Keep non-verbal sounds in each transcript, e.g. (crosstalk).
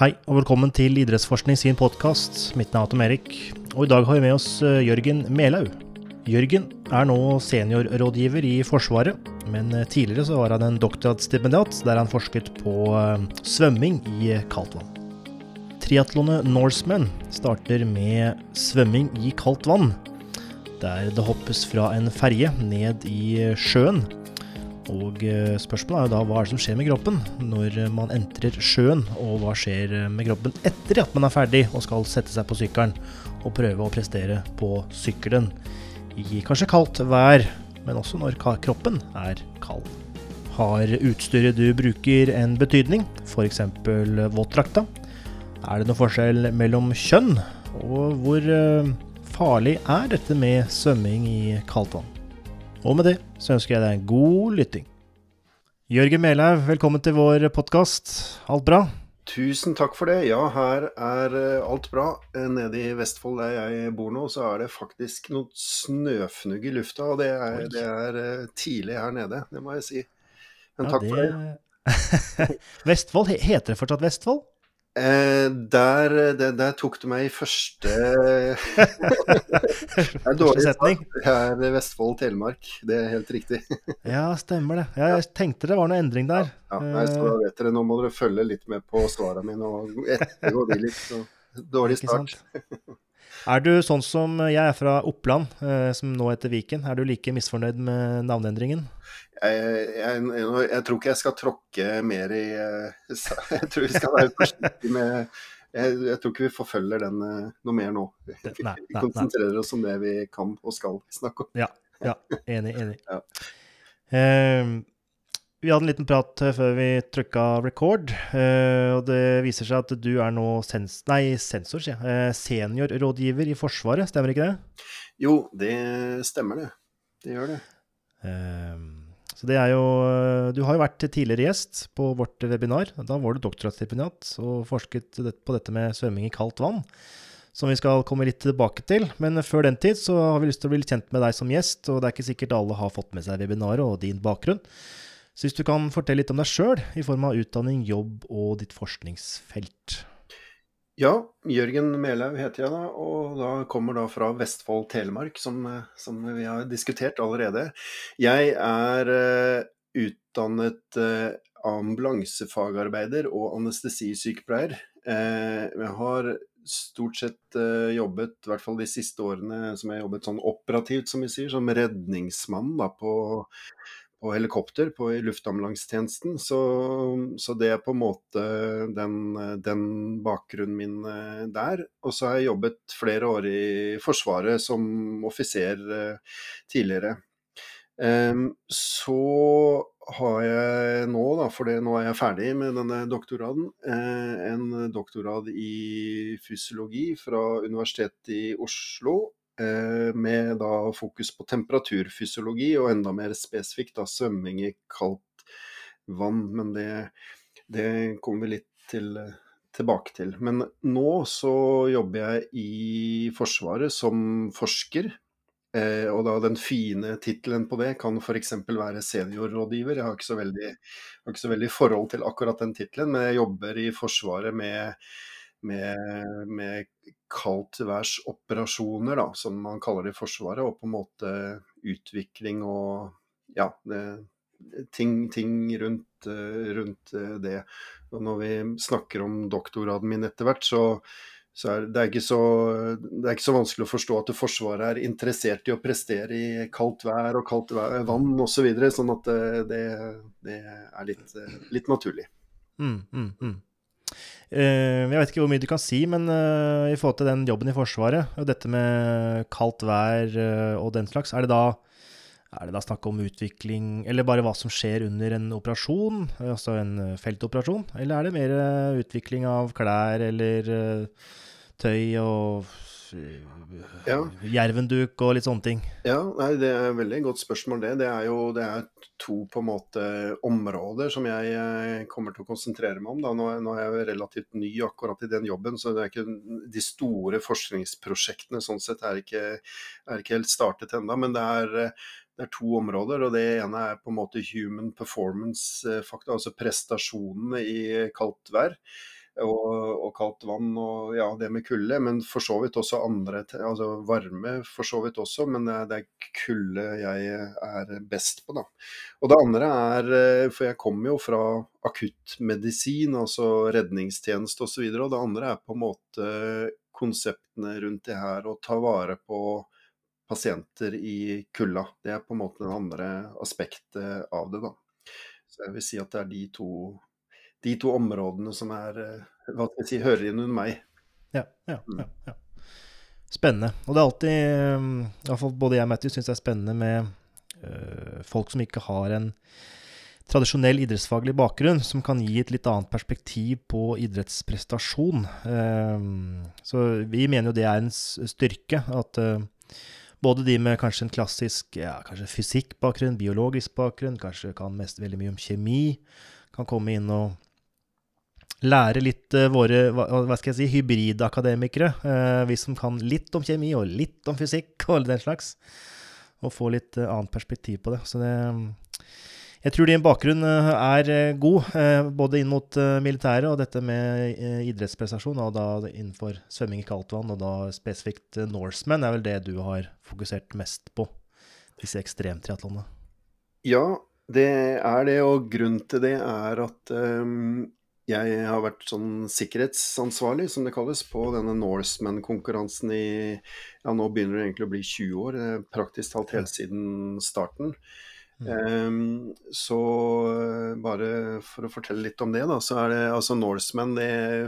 Hei, og velkommen til Idrettsforskning sin podkast. Mitt navn er Tom Erik, og i dag har vi med oss eh, Jørgen Melhaug. Jørgen er nå seniorrådgiver i Forsvaret, men eh, tidligere så var han en doktorgradsstipendiat der han forsket på eh, svømming i kaldt vann. Triatlonet Norseman starter med svømming i kaldt vann, der det hoppes fra en ferje ned i sjøen og eh, spørsmålet er jo da hva er det som skjer med kroppen når man entrer sjøen, og hva skjer med kroppen etter at man er ferdig og skal sette seg på sykkelen og prøve å prestere på sykkelen i kanskje kaldt vær, men også når kroppen er kald. Har utstyret du bruker en betydning, f.eks. våtdrakta? Er det noen forskjell mellom kjønn, og hvor eh, farlig er dette med svømming i kaldt vann? Og med det så ønsker jeg deg en god lytting. Jørgen Melhaug, velkommen til vår podkast. Alt bra? Tusen takk for det. Ja, her er eh, alt bra. Eh, nede i Vestfold der jeg bor nå, så er det faktisk noe snøfnugg i lufta. Og det er, det er eh, tidlig her nede, det må jeg si. Men ja, takk det... for det. (laughs) Vestfold, heter det fortsatt Vestfold? Eh, der, der, der, tok du meg i første (laughs) Det er dårlig setning. Det er Vestfold Telemark, det er helt riktig. (laughs) ja, stemmer det. Jeg tenkte det var noe endring der. Ja, ja nei, så vet dere, Nå må dere følge litt med på svarene mine og ettergå de litt. Så dårlig start. (laughs) Er du sånn som jeg er fra Oppland, eh, som nå heter Viken. Er du like misfornøyd med navneendringen? Jeg, jeg, jeg, tror ikke jeg skal tråkke mer i eh, (laughs) Jeg tror vi skal være forsiktige med jeg, jeg, tror ikke vi forfølger den eh, noe mer nå. Vi, nei, vi konsentrerer nei. oss om det vi kan og skal snakke om. Ja, ja enig. enig. (laughs) Ja. Uh, vi hadde en liten prat før vi trykka record, uh, og det viser seg at du er nå sens nei, sensor, sier jeg. Uh, seniorrådgiver i Forsvaret, stemmer ikke det? Jo, det stemmer det. Det gjør det. Uh, så det er jo Du har jo vært tidligere gjest på vårt webinar. Da var du doktorgradsstipendiat og forsket på dette med svømming i kaldt vann. Som vi skal komme litt tilbake til. Men før den tid så har vi lyst til å bli kjent med deg som gjest. Og det er ikke sikkert alle har fått med seg webinaret og din bakgrunn. Så hvis du kan fortelle litt om deg sjøl, i form av utdanning, jobb og ditt forskningsfelt. Ja, Jørgen Melhaug heter jeg da, og da kommer da fra Vestfold Telemark, som, som vi har diskutert allerede. Jeg er uh, utdannet uh, ambulansefagarbeider og anestesisykepleier. Uh, jeg har stort sett jobbet, i hvert fall de siste årene, som jeg har jobbet sånn operativt, som vi sier, som redningsmann da, på på helikopter på, i luftambulansetjenesten. Så, så, det er på en måte den, den, bakgrunnen min eh, der. Og så har jeg jobbet flere år i Forsvaret som offiser eh, tidligere. Um, så har jeg nå, da, for nå er jeg ferdig med denne doktorgraden, eh, en doktorgrad i fysiologi fra Universitetet i Oslo med da fokus på temperaturfysiologi, og enda mer spesifikt da svømming i kaldt vann. Men det, det kommer vi litt til, tilbake til. Men nå så jobber jeg i Forsvaret som forsker. Eh, og da den fine tittelen på det kan f.eks. være seniorrådgiver. Jeg har ikke veldig, har ikke så veldig forhold til akkurat den tittelen, men jeg jobber i Forsvaret med med, med kaldtværsoperasjoner, da, som man kaller det i Forsvaret, og på en måte utvikling og ja, ting, ting rundt, rundt, det. Og når vi snakker om doktorgraden min etter hvert, så, så er det, er så, det, er ikke så, vanskelig å forstå at Forsvaret er interessert i å prestere i kaldt vær og kaldt vær, vann osv. Så sånn at det, det er litt, litt naturlig. Mm, mm, mm. Eh, jeg vet ikke hvor mye du kan si, men eh, i forhold til den jobben i Forsvaret, og dette med kaldt vær eh, og den slags, er det da er det da snakk om utvikling, eller bare hva som skjer under en operasjon, altså en feltoperasjon? Eller er det mer utvikling av klær eller tøy og ja. jervenduk og litt sånne ting? Ja, nei, Det er et veldig godt spørsmål, det. Det er jo det er to på en måte områder som jeg eh, kommer til å konsentrere meg om. Da. Nå, nå er jeg relativt ny akkurat i den jobben, så det er ikke de store forskningsprosjektene sånn sett er ikke, er ikke helt startet ennå. Men det er, det er, to områder, og det ene er på en måte human performance-fakta, altså prestasjonene i kaldt vær. Og, og, kaldt vann og ja, det med kulde. Men for så vidt også andre Altså varme for så vidt også, men det, er kulde jeg er best på, da. Og det andre er eh, For jeg kommer jo fra akuttmedisin, altså redningstjeneste osv. Og, så videre, og det andre er på en måte konseptene rundt det her å ta vare på pasienter i kulda. Det er på en måte det andre aspektet av det, da. Så jeg vil si at det er de to, de to områdene som er, eh, hva skal jeg si, hører inn under meg. Ja, ja, mm. ja, ja. Spennende. Og det er alltid, mm, iallfall både jeg og Matthew syns det er spennende med øh, folk som ikke har en tradisjonell idrettsfaglig bakgrunn, som kan gi et litt annet perspektiv på idrettsprestasjon. Så vi mener jo det er en styrke. At både de med kanskje en klassisk ja, kanskje fysikkbakgrunn, biologisk bakgrunn, kanskje kan mest veldig mye om kjemi, kan komme inn og lære litt uh, våre hva, hva, skal jeg si, hybridakademikere. Uh, vi som kan litt om kjemi og litt om fysikk og den slags. Og få litt uh, annet perspektiv på det. Så det jeg tror din bakgrunn er god, både inn mot militæret og dette med idrettsprestasjon, og da innenfor svømming i kaldt vann, og da spesifikt Norseman er vel det du har fokusert mest på, disse ekstremtriatlonene? Ja, det er det, og grunnen til det er at jeg har vært sånn sikkerhetsansvarlig, som det kalles, på denne Norseman-konkurransen i Ja, nå begynner det egentlig å bli 20 år, praktisk talt helt siden starten. Um, så eh, bare for å fortelle litt om det, da, så er det altså Norseman det,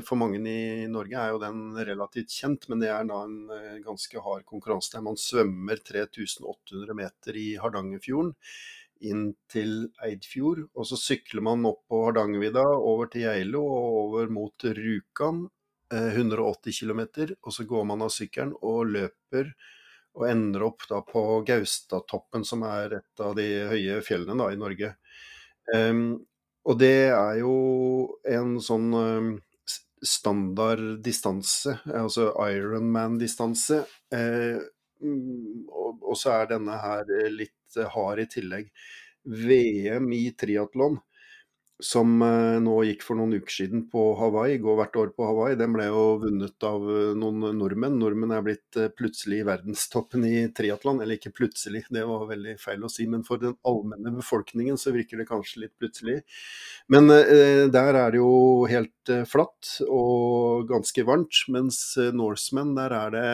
For mange i Norge er jo den relativt kjent, men det er da en uh, ganske hard konkurranse der man svømmer 3800 meter i Hardangerfjorden inn til Eidfjord. Og så sykler man opp på Hardangervidda, over til Geilo og over mot Rjukan, uh, 180 km. Og så går man av sykkelen og løper og ender opp da på Gaustatoppen, som er et av de høye fjellene da, i Norge. Um, og det er jo en sånn um, standard distanse, altså Ironman-distanse. Uh, og, og, så er denne her litt hard i tillegg. VM i triatlon som eh, nå gikk for noen uker siden på Hawaii, går hvert år på Hawaii, den ble jo vunnet av eh, noen nordmenn. Nordmenn er blitt eh, plutselig verdenstoppen i triatlon, eller ikke plutselig, det var veldig feil å si, men for den allmenne befolkningen så virker det kanskje litt plutselig. Men eh, der er det jo helt eh, flatt og ganske varmt, mens Norseman, der er det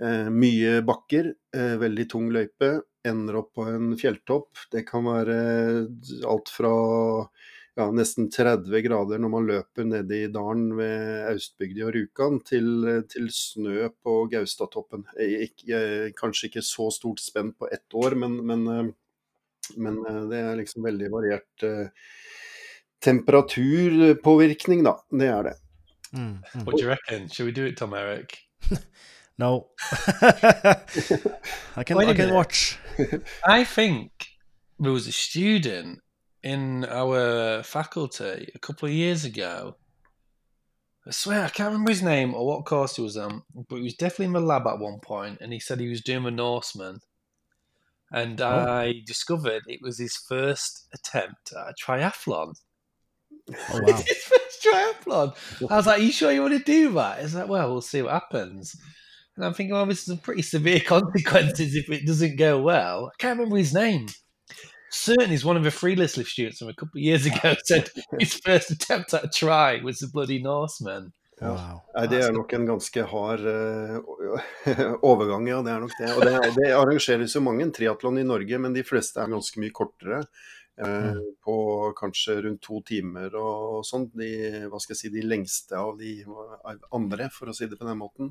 eh, mye bakker, veldig tung løype, ender opp på en fjelltopp. Det kan være alt fra ja, nesten 30 grader når man løper nede i dalen ved Austbygdi og Rjukan, til, til, snø på Gaustatoppen. Kanskje ikke så stort spenn på ett år, men, men, men det er liksom veldig variert eh, temperaturpåvirkning, da. Det er det. Mm, mm. What do you reckon? Should we do it, Tom Eric? (laughs) No. (laughs) I can I can watch. (laughs) I think there was a student in our faculty a couple of years ago. I swear I can't remember his name or what course he was on, but he was definitely in the lab at one point, and he said he was doing a Norseman. And oh. I discovered it was his first attempt at a triathlon. Oh (laughs) wow! his first triathlon. I was like, "Are you sure you want to do that?" It's like, "Well, we'll see what happens." And I'm thinking, well, this is some pretty severe (laughs) consequences if it doesn't go well. I can't remember his name. Certainly, he's one of the free list lift students from a couple of years ago (laughs) said his first attempt at a try was the bloody Norseman. Ja. Wow. Det er nok en ganske hard uh, (laughs) overgang, ja. Det er nok det. Og det, det arrangeres jo mange triatlon i Norge, men de fleste er ganske mye kortere. Uh, mm. På kanskje rundt to timer og sånn. De, hva skal jeg si, de lengste av de andre, for å si det på den måten.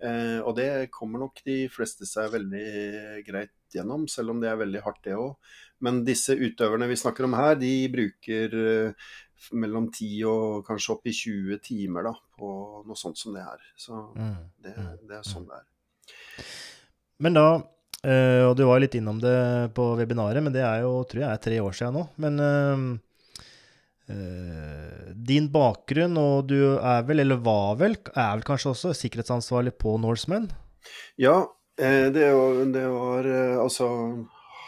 Eh, og det kommer nok de fleste seg veldig greit gjennom, selv om det er veldig hardt, det òg. Men disse utøverne vi snakker om her, de bruker eh, mellom 10 og kanskje opp i 20 timer da, på noe sånt som det her. Så mm, det, mm, det er sånn mm. det er. Men da, eh, og du var litt innom det på webinaret, men det er jo, tror jeg er tre år siden nå. Men Eh, din bakgrunn, og du er vel, eller var vel, er vel kanskje også sikkerhetsansvarlig på Norseman? Ja, eh, det var, det var eh, altså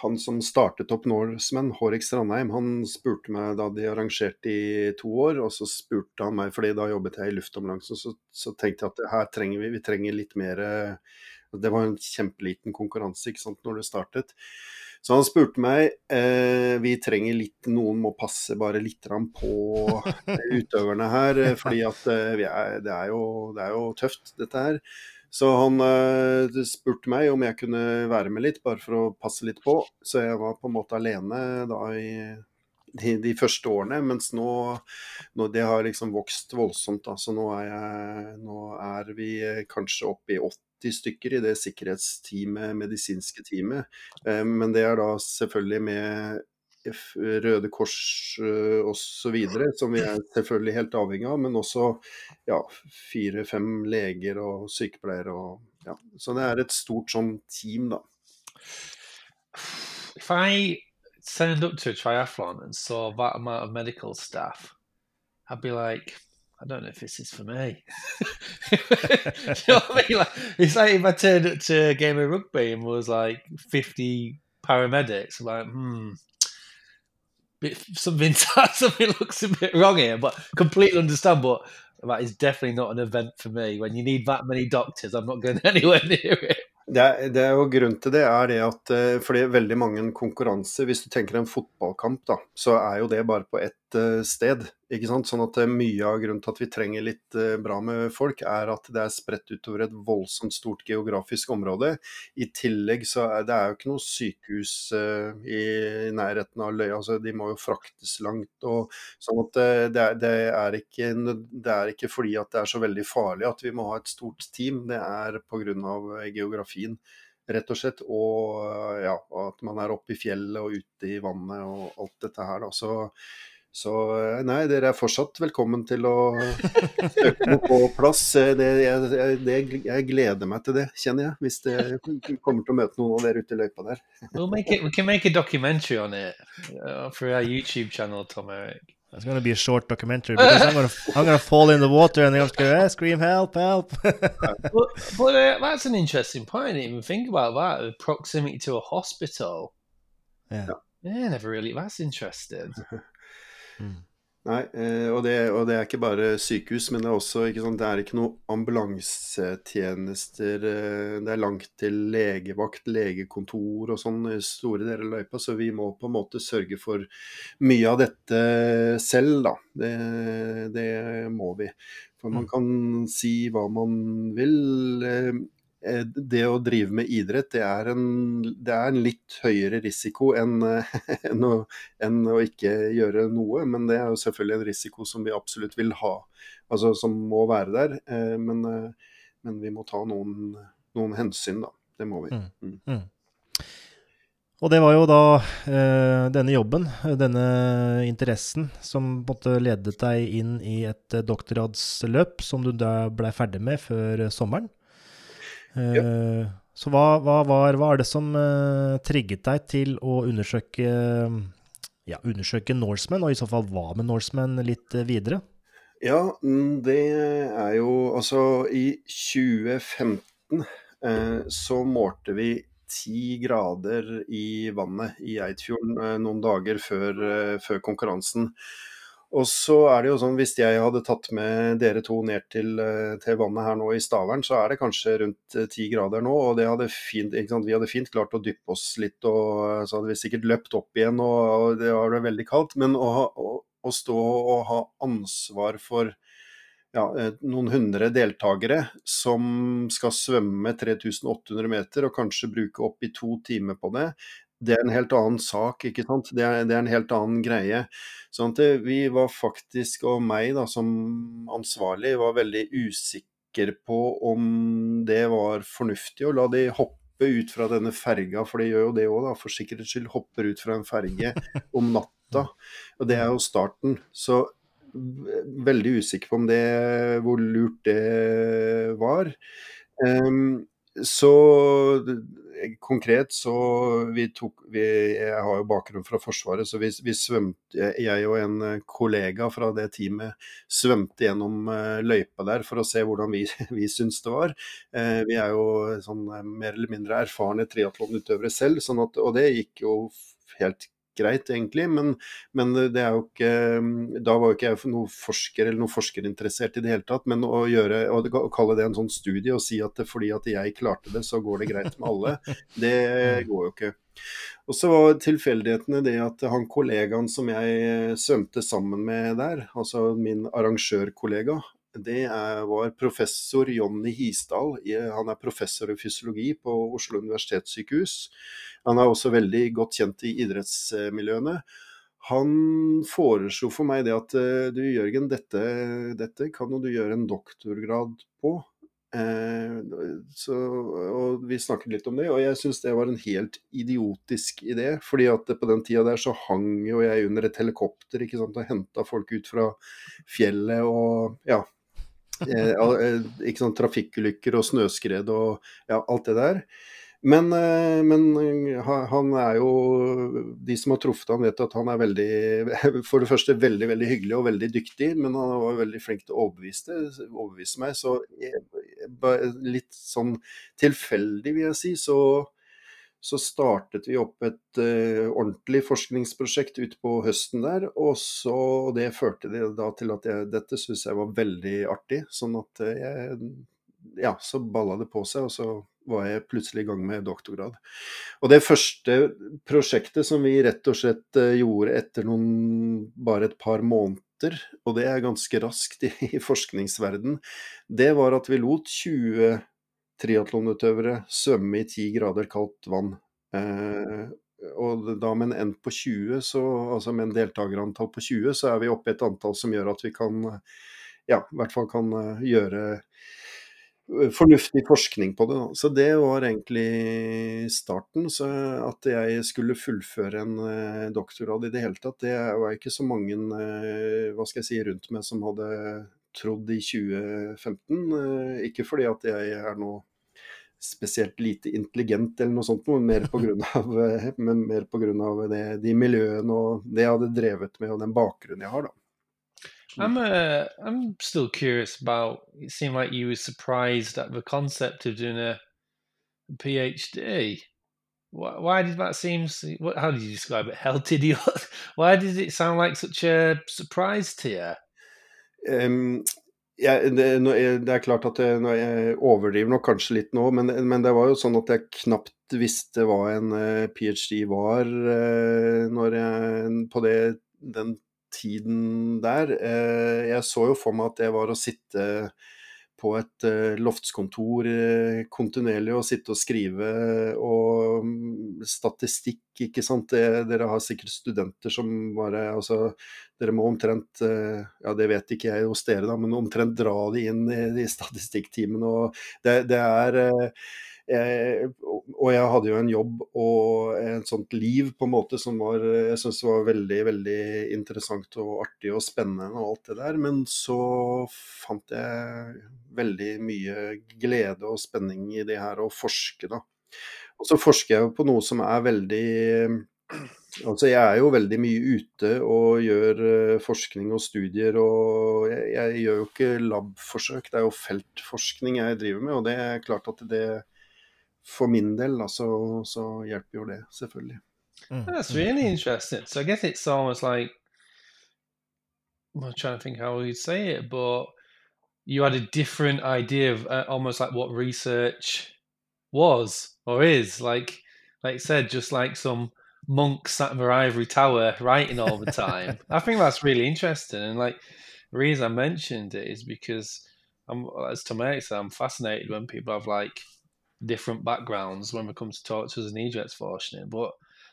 han som startet opp Norseman, Hårek Strandheim, han spurte meg da de arrangerte i to år, og så spurte han meg, fordi da jobbet jeg i luftambulansen, så, så, tenkte jeg at her trenger vi, vi trenger litt mer Det var en kjempeliten konkurranse ikke sant, når det startet. Så han spurte meg eh, Vi trenger litt Noen må passe bare litt på (laughs) utøverne her, fordi at eh, er, det, er jo, det er jo tøft, dette her. Så han eh, spurte meg om jeg kunne være med litt, bare for å passe litt på. Så jeg var på en måte alene da i de, de første årene, mens nå, nå, det har liksom vokst voldsomt. Da. Så nå er, jeg, nå er vi kanskje oppe i 80 stykker i det sikkerhetsteamet, medisinske teamet. Uh, men det er da selvfølgelig med Røde Kors uh, osv., som vi er selvfølgelig helt avhengig av, men også ja, fire-fem leger og sykepleiere. Og, ja. Så det er et stort sånn team, da. If I signed up to a triathlon and saw that amount of medical staff, I'd be like, I don't know if this is for me. (laughs) (laughs) you know what I mean? Like, it's like if I turned up to a game of rugby and was like 50 paramedics, I'm like, hmm, bit, something (laughs) something looks a bit wrong here, but completely understand. But that is definitely not an event for me. When you need that many doctors, I'm not going anywhere near it. Det det er, jo Grunnen til det er det at eh, fordi veldig mange konkurranser, hvis du tenker en fotballkamp, da, så er jo det bare på ett uh, sted. ikke sant? Sånn at uh, Mye av grunnen til at vi trenger litt bra med folk, er at det er spredt utover et voldsomt stort geografisk område. I tillegg så er det er jo ikke noe sykehus i nærheten av Løya. altså De må jo fraktes langt. og sånn at det det, er ikke, det er ikke fordi at det er så veldig farlig at vi må ha et stort team, det er pga. geografi geografien, rett og slett. Og ja, at man er oppe i fjellet og ute i vannet og alt dette her. Da. Så, så nei, dere er fortsatt velkommen til å søke noe på plass. Det, jeg, det, jeg, gleder meg til det, kjenner jeg. Hvis det kommer til å møte noen av dere ute i løypa der. We'll make it, we can make a documentary on it uh, for our YouTube channel, Tom Eric. It's going to be a short documentary because I'm going (laughs) to I'm going to fall in the water and they're going to go, eh, scream help, help. (laughs) but, but uh, that's an interesting point. I didn't even think about that. The proximity to a hospital. Yeah. Yeah, never really. That's interesting. (laughs) mm. Nei, eh, og det, og det, er ikke bare sykehus, men det er også ikke sant, det er ikke noe ambulansetjenester. Eh, det er langt til legevakt, legekontor og sånn i store deler av løypa, så vi må på en måte sørge for mye av dette selv, da. Det, det må vi. For man mm. kan si hva man vil. Eh, det å drive med idrett, det er en, det er en litt høyere risiko enn, (laughs) enn, å, enn, å, ikke gjøre noe. Men det er jo selvfølgelig en risiko som vi absolutt vil ha, altså som må være der. Eh, men, eh, men vi må ta noen, noen, hensyn, da. Det må vi. Mm. Mm. mm. Og det var jo da eh, denne jobben, denne interessen, som måtte ledet deg inn i et doktorgradsløp som du da blei ferdig med før sommeren. Ja. Eh, så hva, hva, var, hva, er det som uh, trigget deg til å undersøke, ja, undersøke Norseman, og i så fall hva med Norseman litt uh, videre? Ja, mm, det er jo Altså, i 2015 uh, så målte vi ti grader i vannet i Eidfjorden noen dager før, før konkurransen. Og så er det jo sånn, hvis jeg hadde tatt med dere to ned til, eh, til vannet her nå i Stavern, så er det kanskje rundt eh, ti grader nå. Og hadde fint, vi hadde fint klart å dyppe oss litt, og eh, så hadde vi sikkert løpt opp igjen, og, og det var veldig kaldt. Men å, å, å, stå og ha ansvar for ja, noen hundre deltakere som skal svømme 3800 meter og kanskje bruke opp i to timer på det, det er en helt annen sak, ikke sant. Det er, det er en helt annen greie. Sånn at vi var faktisk, og meg da som ansvarlig, var veldig usikker på om det var fornuftig å la de hoppe ut fra denne ferga, for de gjør jo det òg, da. For sikkerhets skyld hopper ut fra en ferge (laughs) om natta. Og det er jo starten. Så veldig usikker på om det, hvor lurt det var. Um, så konkret så vi tok vi, Jeg har jo bakgrunn fra Forsvaret, så vi, vi svømte Jeg og en eh, kollega fra det teamet svømte gjennom løypa der for å se hvordan vi, (laughs) vi syns det var. Vi er jo sånn mer eller mindre erfarne triatlonutøvere selv, sånn at, og det gikk jo helt greit, egentlig. Men, men, det er jo ikke Da var jo ikke jeg noen forsker eller noen forskerinteressert i det hele tatt. Men å, gjøre, å kalle det en sånn studie og si at det, fordi at jeg klarte det, så går det greit med alle, (laughs) det mm. går jo ikke. Og så var tilfeldighetene det at han kollegaen som jeg svømte sammen med der, altså min arrangørkollega, det er, var professor Jonny Hisdal. Han er professor i fysiologi på Oslo universitetssykehus. Han er også veldig godt kjent i idrettsmiljøene. Han foreslo for meg det at eh, du Jørgen, dette, dette kan jo du gjøre en doktorgrad på. Eh, så, og vi snakket litt om det, og jeg syns det var en helt idiotisk idé. fordi at på den tida der så hang jo jeg under et helikopter ikke sant, og henta folk ut fra fjellet og ja. Eh, eh ikke sant, trafikkulykker og snøskred og ja, alt det der. Men, eh, men, han er jo De som har truffet han vet at han er veldig (laughs) For det første veldig veldig hyggelig og veldig dyktig, men han var veldig flink til å overbevise, overbevise meg. Så litt sånn tilfeldig, vil jeg si, så, så startet vi opp et uh, ordentlig forskningsprosjekt utpå høsten der. Og så det førte det da til at jeg, dette syntes jeg var veldig artig. Sånn at jeg Ja, så balla det på seg, og så var jeg plutselig i gang med doktorgrad. Og det første prosjektet som vi rett og slett eh, gjorde etter noen bare et par måneder, og det er ganske raskt i, i forskningsverden, det var at vi lot 20 triatlonutøvere svømme i 10 grader kaldt vann. Eh, og da med en end på 20, så, altså med en deltakerantall på 20, så er vi oppe i et antall som gjør at vi kan ja, i hvert fall kan eh, gjøre fornuftig forskning på det. Da. Så det var egentlig starten. Så at jeg skulle fullføre en uh, doktorgrad i det hele tatt, det var ikke så mange hva skal jeg si, rundt meg som hadde trodd i 2015. Uh, eh, ikke fordi at jeg er noe spesielt lite intelligent eller noe sånt, mer pga. (laughs) men mer på grunn av det, de miljøene og det jeg hadde drevet med og den bakgrunnen jeg har. da. I'm uh, I'm still curious about. It seemed like you were surprised at the concept of doing a PhD. Why, why did that seem? What, how did you describe it? (laughs) How did you? Why did it sound like such a surprise to you? Um, ja, det, det, er klart at jeg, jeg overdriver nok kanskje litt nå, men, men, det var jo sånn at jeg knapt visste hva en uh, ph.d. var når jeg, på det, den tiden der. Eh, jeg så jo for meg at det var å sitte på et eh, loftskontor eh, kontinuerlig og sitte og skrive og mm, statistikk, ikke sant. dere har sikkert studenter som bare altså Dere må omtrent Ja, det vet ikke jeg hos dere, da, men omtrent dra de inn i, i statistikktimene. Og det, det er og jeg hadde jo en jobb og et sånt liv på en måte som var, jeg syntes var veldig veldig interessant og artig og spennende og alt det der. Men så fant jeg veldig mye glede og spenning i det her å forske, da. Og så forsker jeg jo på noe som er veldig Altså jeg er jo veldig mye ute og gjør uh, forskning og studier, og jeg, jeg, gjør jo ikke labforsøk, det er jo feltforskning jeg driver med. Og det er klart at det, for min del da, så, så hjelper jo det, selvfølgelig. Mm. That's really interesting. So I guess it's almost like I'm trying to think how we'd say it, but you had a different idea of uh, almost like what research was or is. Like, like I said, just like some monk sat in their ivory tower writing all the time. (laughs) I think that's really interesting. And like the reason I mentioned it is because I'm, as Tom said, I'm fascinated when people have like different backgrounds when it comes to talk to us in idrettsforskning, but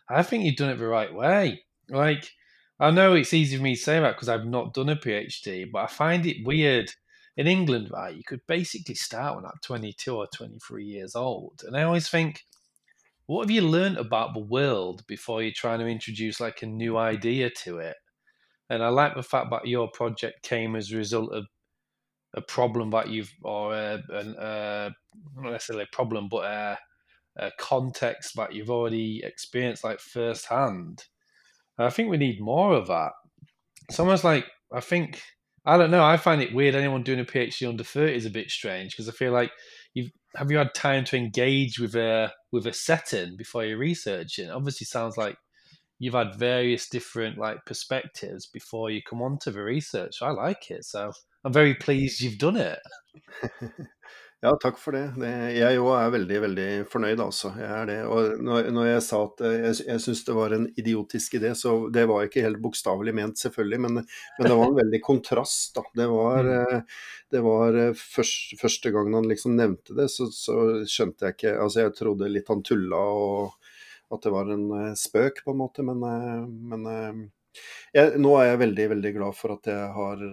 I think you've done it the right way. Like, I know it's easy for me to say that because I've not done a PhD, but I find it weird in England, right? You could basically start when I'm 22 or 23 years old. And I always think, what have you learned about the world before you're trying to introduce like a new idea to it? And I like the fact that your project came as a result of a problem that you've or a, a, a not necessarily a problem but a, uh, context that you've already experienced like firsthand. And I think we need more of that. It's almost like I think I don't know. I find it weird. Anyone doing a PhD under thirty is a bit strange because I feel like you've have you had time to engage with a with a setting before you're researching? Obviously, sounds like you've had various different like perspectives before you come on to the research. I like it, so I'm very pleased you've done it. (laughs) Ja, takk for det. det jeg òg er veldig, veldig fornøyd, altså. Jeg er det. Og når, når jeg sa at eh, jeg, jeg syns det var en idiotisk idé, så det var ikke helt bokstavelig ment, selvfølgelig, men, men, det var en veldig kontrast, da. Det var, mm. eh, det var eh, først, første gangen han liksom nevnte det, så, så, skjønte jeg ikke Altså, jeg trodde litt han tulla, og at det var en spøk, på en måte, men, men jeg, nå er jeg veldig, veldig glad for at jeg har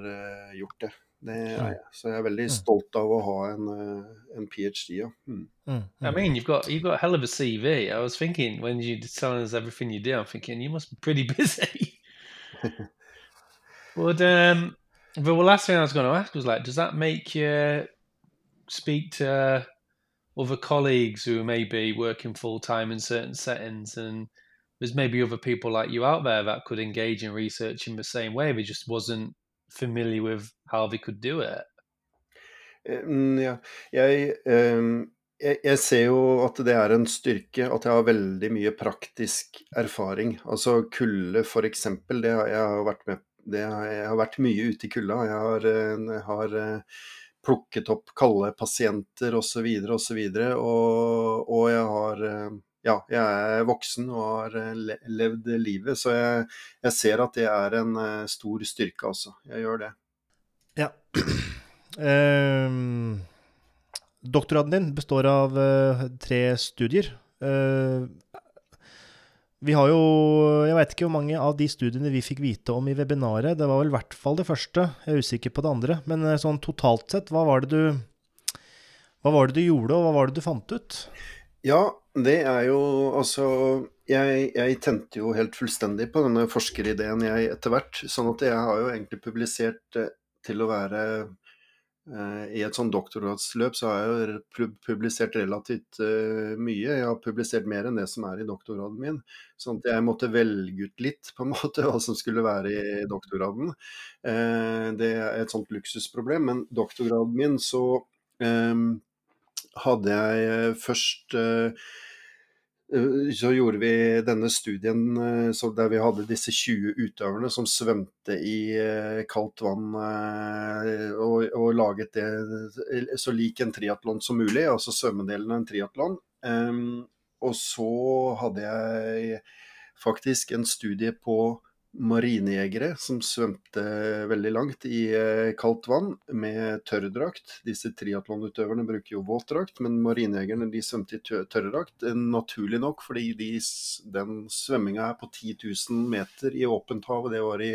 gjort det. Det er jeg. Så jeg er veldig stolt av å ha en, eh, en PhD, ja. Mm. Mm. I mean, you've got you've got a hell of a CV. I was thinking when you telling us everything you do, I'm thinking you must be pretty (laughs) busy. but um, but the last thing I was going to ask was like, does that make you speak to other colleagues who may be working full time in certain settings and there's maybe other people like you out there that could engage in research in the same way. They just wasn't familiar with how they could do it? Mm, ja, um, jeg, jeg, ser jo at det er en styrke at jeg har veldig mye praktisk erfaring. Altså kulde f.eks. Det jeg har vært med det Jeg har vært mye ute i kulda. Jeg har, jeg har plukket opp kalde pasienter osv. osv. Og, og, og jeg har ja, jeg er voksen og har eh, levd livet, så jeg, jeg ser at det er en eh, stor styrke, altså. Jeg gjør det. Ja. Um, (clears throat) doktorgraden din består av uh, tre studier. Uh, vi har jo Jeg veit ikke hvor mange av de studiene vi fikk vite om i webinaret. Det var vel i hvert fall det første. Jeg er usikker på det andre. Men sånn totalt sett, hva var det du Hva var det du gjorde, og hva var det du fant ut? Ja, det er jo altså jeg, jeg, tente jo helt fullstendig på denne forskerideen jeg etter hvert. Sånn at jeg har jo egentlig publisert eh, til å være eh, I et sånn doktorgradsløp så har jeg jo publisert relativt eh, mye. Jeg har publisert mer enn det som er i doktorgraden min. Sånn at jeg måtte velge ut litt på en (laughs) måte hva som skulle være i doktorgraden. Eh, det er et sånt luksusproblem. Men doktorgraden min så eh, hadde jeg eh, først Eh, så gjorde vi denne studien eh, der vi hadde disse 20 utøverne som svømte i eh, kaldt vann og, og laget det så lik en triatlon som mulig, altså svømmedelen av en triatlon. Og så hadde jeg faktisk en studie på marinejegere som svømte veldig langt i eh, kaldt vann med tørrdrakt. Disse triatlonutøverne bruker jo våtdrakt, men marinejegerne de svømte i tørrdrakt. Eh, naturlig nok, fordi de, den svømminga er på 10 000 meter i åpent hav. og Det var i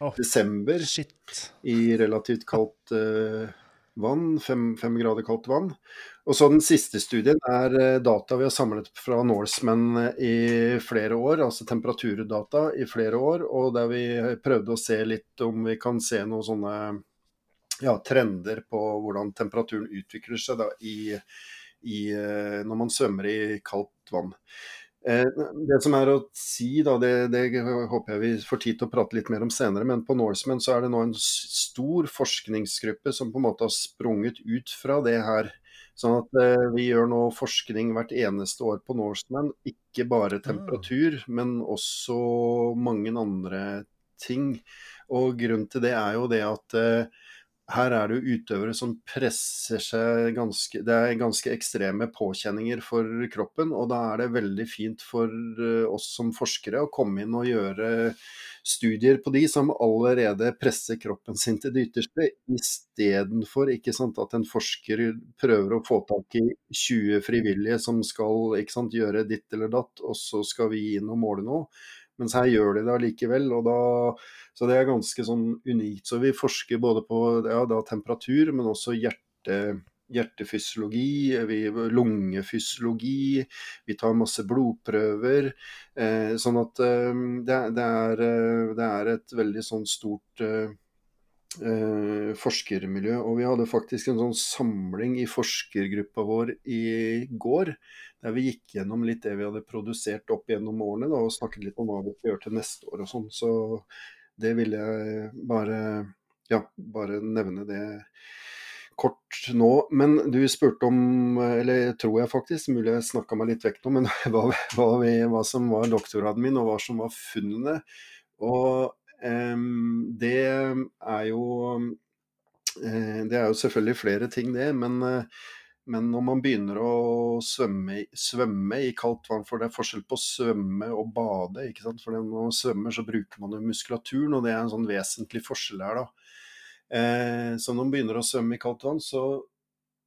oh, desember shit. i relativt kaldt uh, vann. Fem, fem grader kaldt vann. Og så Den siste studien er eh, data vi har samlet fra Norseman eh, i flere år, altså temperaturdata i flere år. og Der vi prøvde å se litt om vi kan se noen sånne ja, trender på hvordan temperaturen utvikler seg da, i, i, eh, når man svømmer i kaldt vann. Det som er å si, da, det, det, håper jeg vi får tid til å prate litt mer om senere, men på Norseman så er det nå en stor forskningsgruppe som på en måte har sprunget ut fra det her Sånn at eh, vi gjør nå forskning hvert eneste år på Norseman. Ikke bare ah. temperatur, men også mange andre ting. Og grunnen til det er jo det at eh, her er det jo utøvere som presser seg ganske Det er ganske ekstreme påkjenninger for kroppen, og da er det veldig fint for eh, oss som forskere å komme inn og gjøre studier på de som allerede presser kroppen sin til det ytterste, istedenfor at en forsker prøver å få tak i 20 frivillige som skal sant, gjøre ditt eller datt, og så skal vi inn og måle noe. Mens her gjør de det allikevel. og da, Så det er ganske sånn unikt. Så vi forsker både på ja, temperatur, men også hjerte, hjertefysiologi, lungefysiologi. Vi tar masse blodprøver. Eh, sånn at eh, det, det, er, eh, det, er, et veldig sånn stort eh, eh, forskermiljø. Og vi hadde faktisk en sånn samling i forskergruppa vår i går, der vi gikk gjennom litt det vi hadde produsert opp gjennom årene, da, og snakket litt om hva vi skal gjøre til neste år og sånn. Så det ville jeg bare, ja, bare nevne det kort nå. Men du spurte om, eller tror jeg faktisk, mulig jeg snakka meg litt vekk nå, men (laughs) hva, hva, vi, hva, som var doktorgraden min, og hva som var funnene. Og um, det er jo uh, Det er jo selvfølgelig flere ting, det. Men, uh, men når man begynner å svømme, svømme, i kaldt vann, for det er forskjell på å svømme og bade. ikke sant? For når man svømmer, så bruker man jo muskulaturen, og det er en sånn vesentlig forskjell her, da. Eh, så når man begynner å svømme i kaldt vann, så,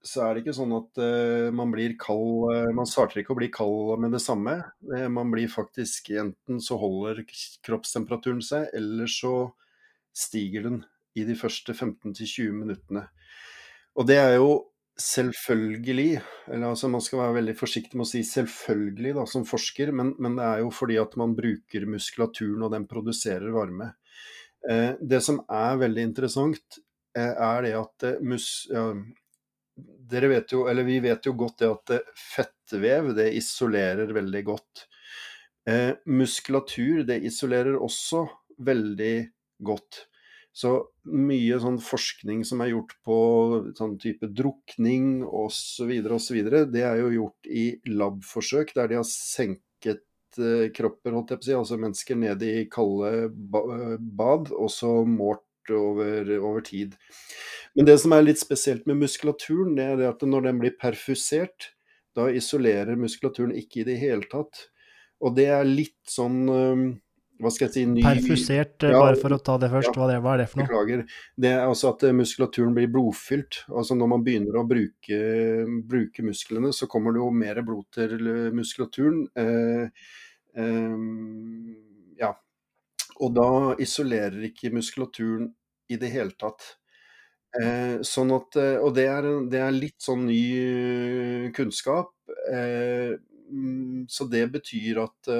så er det ikke sånn at eh, man blir kald eh, Man starter ikke å bli kald med det samme. Eh, man blir faktisk Enten så holder kroppstemperaturen seg, eller så stiger den i de første 15-20 minuttene. Og det er jo selvfølgelig eller altså Man skal være veldig forsiktig med å si selvfølgelig da, som forsker, men, men det er jo fordi at man bruker muskulaturen, og den produserer varme. Eh, det som er veldig interessant, eh, er det at eh, mus... Dere vet jo, eller vi vet jo godt det at fettvev det isolerer veldig godt. Eh, muskulatur det isolerer også veldig godt. Så mye sånn forskning som er gjort på sånn type drukning osv., osv., det er jo gjort i labforsøk der de har senket Eh, kropper, holdt jeg på å si, altså mennesker nede i kalde bad, og så målt over, over, tid. Men det som er litt spesielt med muskulaturen, det er at når den blir perfusert, da isolerer muskulaturen ikke i det hele tatt. Og det er litt sånn eh, hva skal jeg si ny... Perfusert, eh, ja, bare for å ta det først. Ja, hva, er det, for noe? Beklager. Det er altså at eh, muskulaturen blir blodfylt. Altså når man begynner å bruke, bruke musklene, så kommer det jo mer blod til muskulaturen. Eh, eh, ja. Og da isolerer ikke muskulaturen i det hele tatt. Eh, sånn at, og det er, det er, litt sånn ny kunnskap. Mm, så det betyr at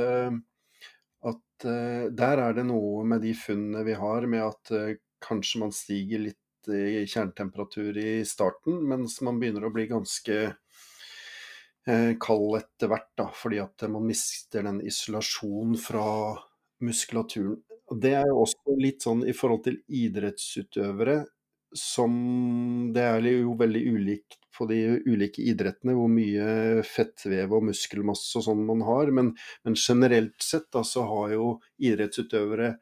at uh, der er det noe med de funnene vi har, med at uh, kanskje man stiger litt i kjernetemperatur i starten, mens man begynner å bli ganske uh, kald etter hvert, da, fordi at man mister den isolasjonen fra muskulaturen. Det er jo også litt sånn i forhold til idrettsutøvere, som det er jo veldig ulikt på de ulike idrettene hvor mye fettvev og muskelmasse og sånn man har. Men, men generelt sett da, så har jo idrettsutøvere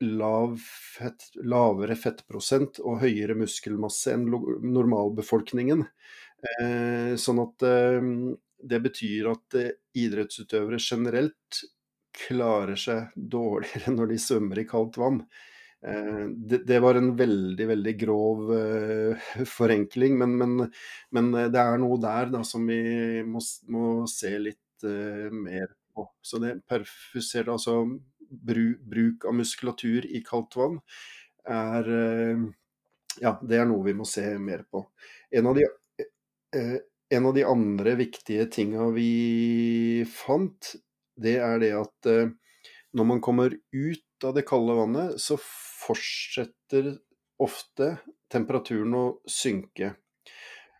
lav fett, lavere fettprosent og høyere muskelmasse enn normalbefolkningen. Eh, sånn at eh, det betyr at eh, idrettsutøvere generelt klarer seg dårligere når de svømmer i kaldt vann. Eh, det, det, var en veldig, veldig grov uh, (laughs) forenkling, men, men, men, eh, det er noe der da, som vi må, må se litt uh, mer på. Så det perfusert, altså bru, bruk av muskulatur i kaldt vann, er uh, Ja, det er noe vi må se mer på. En av de, en av de andre viktige tinga vi fant, det er det at når man kommer ut av det kalde vannet, så fortsetter ofte temperaturen å synke.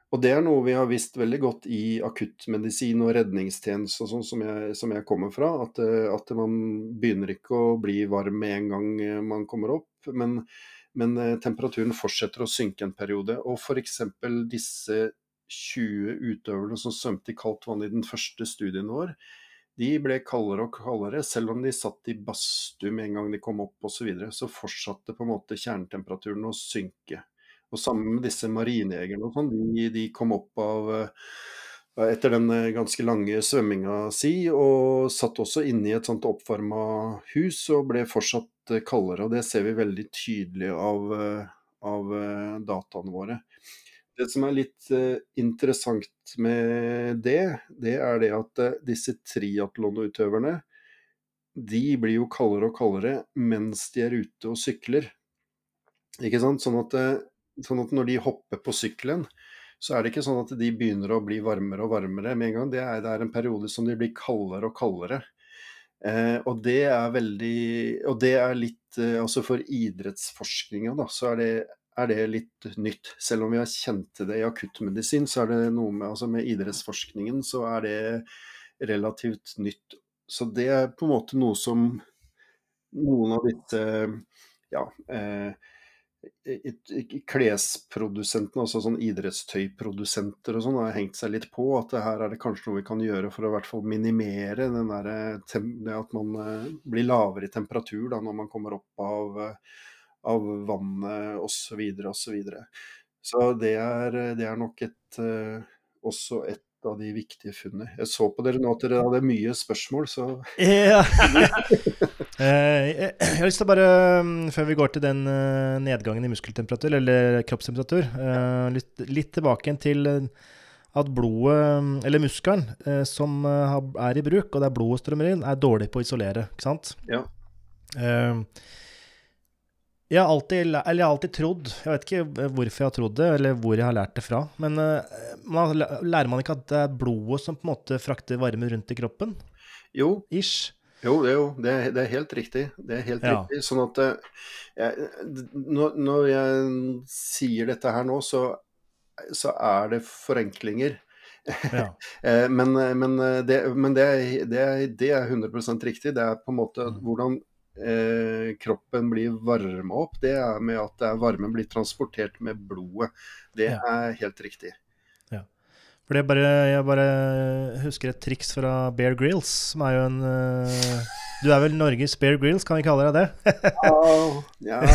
Og det er noe vi har visst veldig godt i akuttmedisin og redningstjeneste og sånn som, som, jeg kommer fra. At, eh, at, man begynner ikke å bli varm med en gang eh, man kommer opp, men, men eh, temperaturen fortsetter å synke en periode. Og f.eks. disse 20 utøverne som svømte i kaldt vann i den første studien vår, de ble kaldere og kaldere, selv om de satt i badstue med en gang de kom opp osv. Så, videre, så fortsatte på en måte kjernetemperaturen å synke. Og sammen med disse marinejegerne og sånn, de, de, kom opp av eh, etter den eh, ganske lange svømminga si, og satt også inne i et sånt oppvarma hus og ble fortsatt eh, kaldere. Og det ser vi veldig tydelig av, av dataene våre. Det som er litt uh, interessant med det, det er det at uh, disse triatlonutøverne de blir jo kaldere og kaldere mens de er ute og sykler. Ikke sant? Sånn at, uh, sånn at når de hopper på sykkelen, så er det ikke sånn at de begynner å bli varmere og varmere med en gang. Det er, det er en periode som de blir kaldere og kaldere. Eh, og det er veldig Og det er litt eh, Altså for idrettsforskninga, da, så er det, er det litt nytt. Selv om vi har kjent til det i akuttmedisin, så er det noe med Altså med idrettsforskningen så er det relativt nytt. Så det er på en måte noe som noen av disse ja, eh, klesprodusentene, altså sånn idrettstøyprodusenter og sånn, har hengt seg litt på at her er det kanskje noe vi kan gjøre for å hvert fall minimere den der, det at man eh, blir lavere i temperatur da, når man kommer opp av, eh, av vannet osv. osv. Så, det er, det er nok et, eh, også et av de viktige funnene. Jeg så på dere nå at dere hadde mye spørsmål, så. (laughs) (laughs) Eh, jeg har lyst til å bare, mm, før vi går til den eh, nedgangen i muskeltemperatur, eller kroppstemperatur, litt, litt tilbake til at blodet, mm, eller muskelen, som er i bruk, og der blodet strømmer inn, er dårlig på å isolere, ikke sant? Ja. Jeg har, alltid, eller jeg har alltid trodd, jeg vet ikke hvorfor jeg har trodd det, eller hvor jeg har lært det fra, men uh, man, lærer man ikke at det er blodet som på en måte frakter varme rundt i kroppen? Jo. Ish. Jo, det er, jo, det er, det er helt riktig. Det er helt ja. riktig. Sånn at eh, jeg, når, når, jeg sier dette her nå, så, så er det forenklinger. Ja. (laughs) Eh, men, men, det, men det, det, er, 100% riktig. Det er på en måte mm. hvordan eh, kroppen blir varma opp, det er med at er varmen blir transportert med blodet. Det ja. er helt riktig. Ja. For bare, jeg bare husker et triks fra Bear Grills, som er jo en uh, Du er vel Norges Bear Grills, kan vi kalle deg det? oh, ja. (laughs)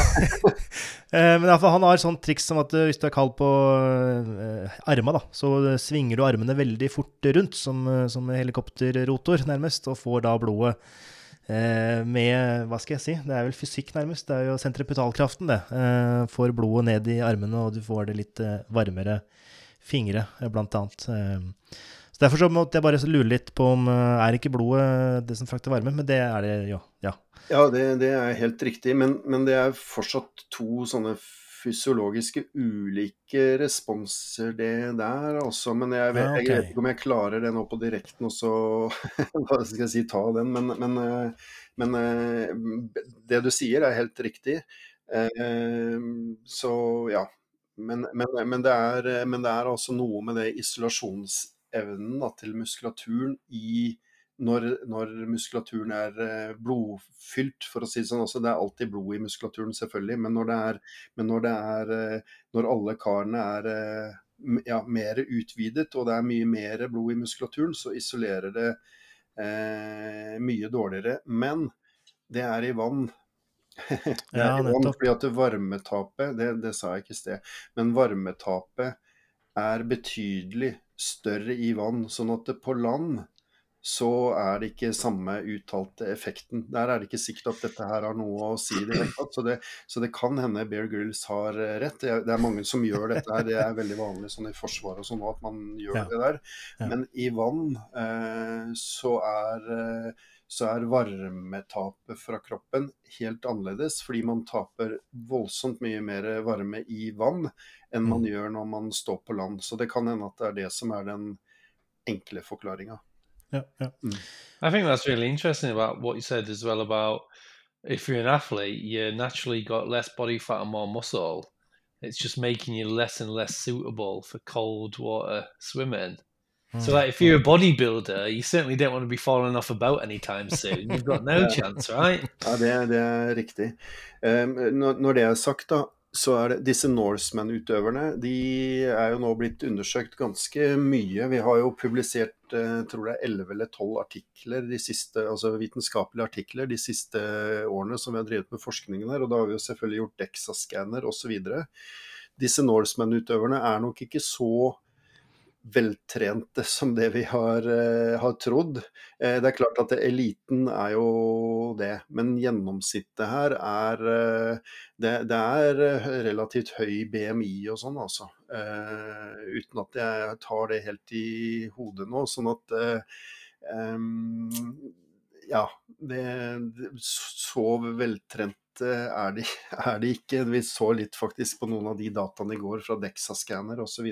Eh, men iallfall, han har sånn triks som at eh, hvis du er kald på eh, arma, da, så svinger du armene veldig fort rundt, som, som helikopterrotor, nærmest, og får da blodet med Hva skal jeg si? Det er vel fysikk, nærmest. Det er jo sentripetalkraften, det. Eh, får blodet ned i armene, og du får det litt eh, varmere fingre, blant annet. Så Derfor så måtte jeg bare lure litt på om er ikke blodet det som frakter varme, men det er det jo. Ja, ja det, det er helt riktig, men, men det er fortsatt to sånne fysiologiske ulike responser, det der også. Men jeg vet, jeg vet, ikke om jeg klarer det nå på direkten og så (laughs) hva skal jeg si, ta den. Men, men, eh, men, eh, det du sier er helt riktig. Eh, så ja. Men, men det, er, men det er altså noe med det isolasjonsevnen da, til muskulaturen i når, når, muskulaturen er eh, blodfylt, for å si det sånn. Også, det er alltid blod i muskulaturen, selvfølgelig, men når, det er, men når, det er, eh, når alle karene er eh, ja, mer utvidet og det er mye mer blod i muskulaturen, så isolerer det eh, mye dårligere. Men det er i vann. (laughs) det er ja, i vann fordi at varmetapet, det, det sa jeg ikke i sted, men varmetapet er betydelig større i vann. Sånn at det på land så er det ikke samme uttalte effekten. Der er det ikke sikkert at dette her har noe å si i det hele tatt. Så det, så det kan hende Bear Grills har eh, rett. Det er, det er, mange som gjør dette her. Det er veldig vanlig sånn i Forsvaret og sånn at man gjør ja. det der. Ja. Men i vann eh, så er eh, så er varmetapet fra kroppen helt annerledes, fordi man taper voldsomt mye mer varme i vann enn man mm. gjør når man står på land. Så det kan hende at det er det som er den enkle forklaringa. Yeah, yeah. Mm. I think that's really interesting about what you said as well about if you're an athlete, you naturally got less body fat and more muscle. It's just making you less and less suitable for cold water swimming. So, hmm. like, if you're a bodybuilder, you certainly don't want to be falling off a boat anytime soon. You've got no (laughs) chance, right? Ja, det, det er riktig. Um, når, når, det er sagt, da, så er det disse Norseman-utøverne de er jo nå blitt undersøkt ganske mye. Vi har jo publisert eh, tror det er 11 eller 12 artikler, de siste, altså vitenskapelige artikler de siste årene som vi har drevet med forskningen her. Og da har vi jo selvfølgelig gjort DEXA-skanner osv. Disse Norseman-utøverne er nok ikke så veltrente som det vi har, uh, har trodd. Uh, det er klart at eliten er jo det, men gjennomsnittet her er uh, det, det, er relativt høy BMI og sånn, altså. uten at jeg tar det helt i hodet nå. Sånn at um, ja, det, så veltrent eh, er de, (laughs) er de ikke. Vi så litt faktisk på noen av de dataene i går fra Dexa-scanner osv.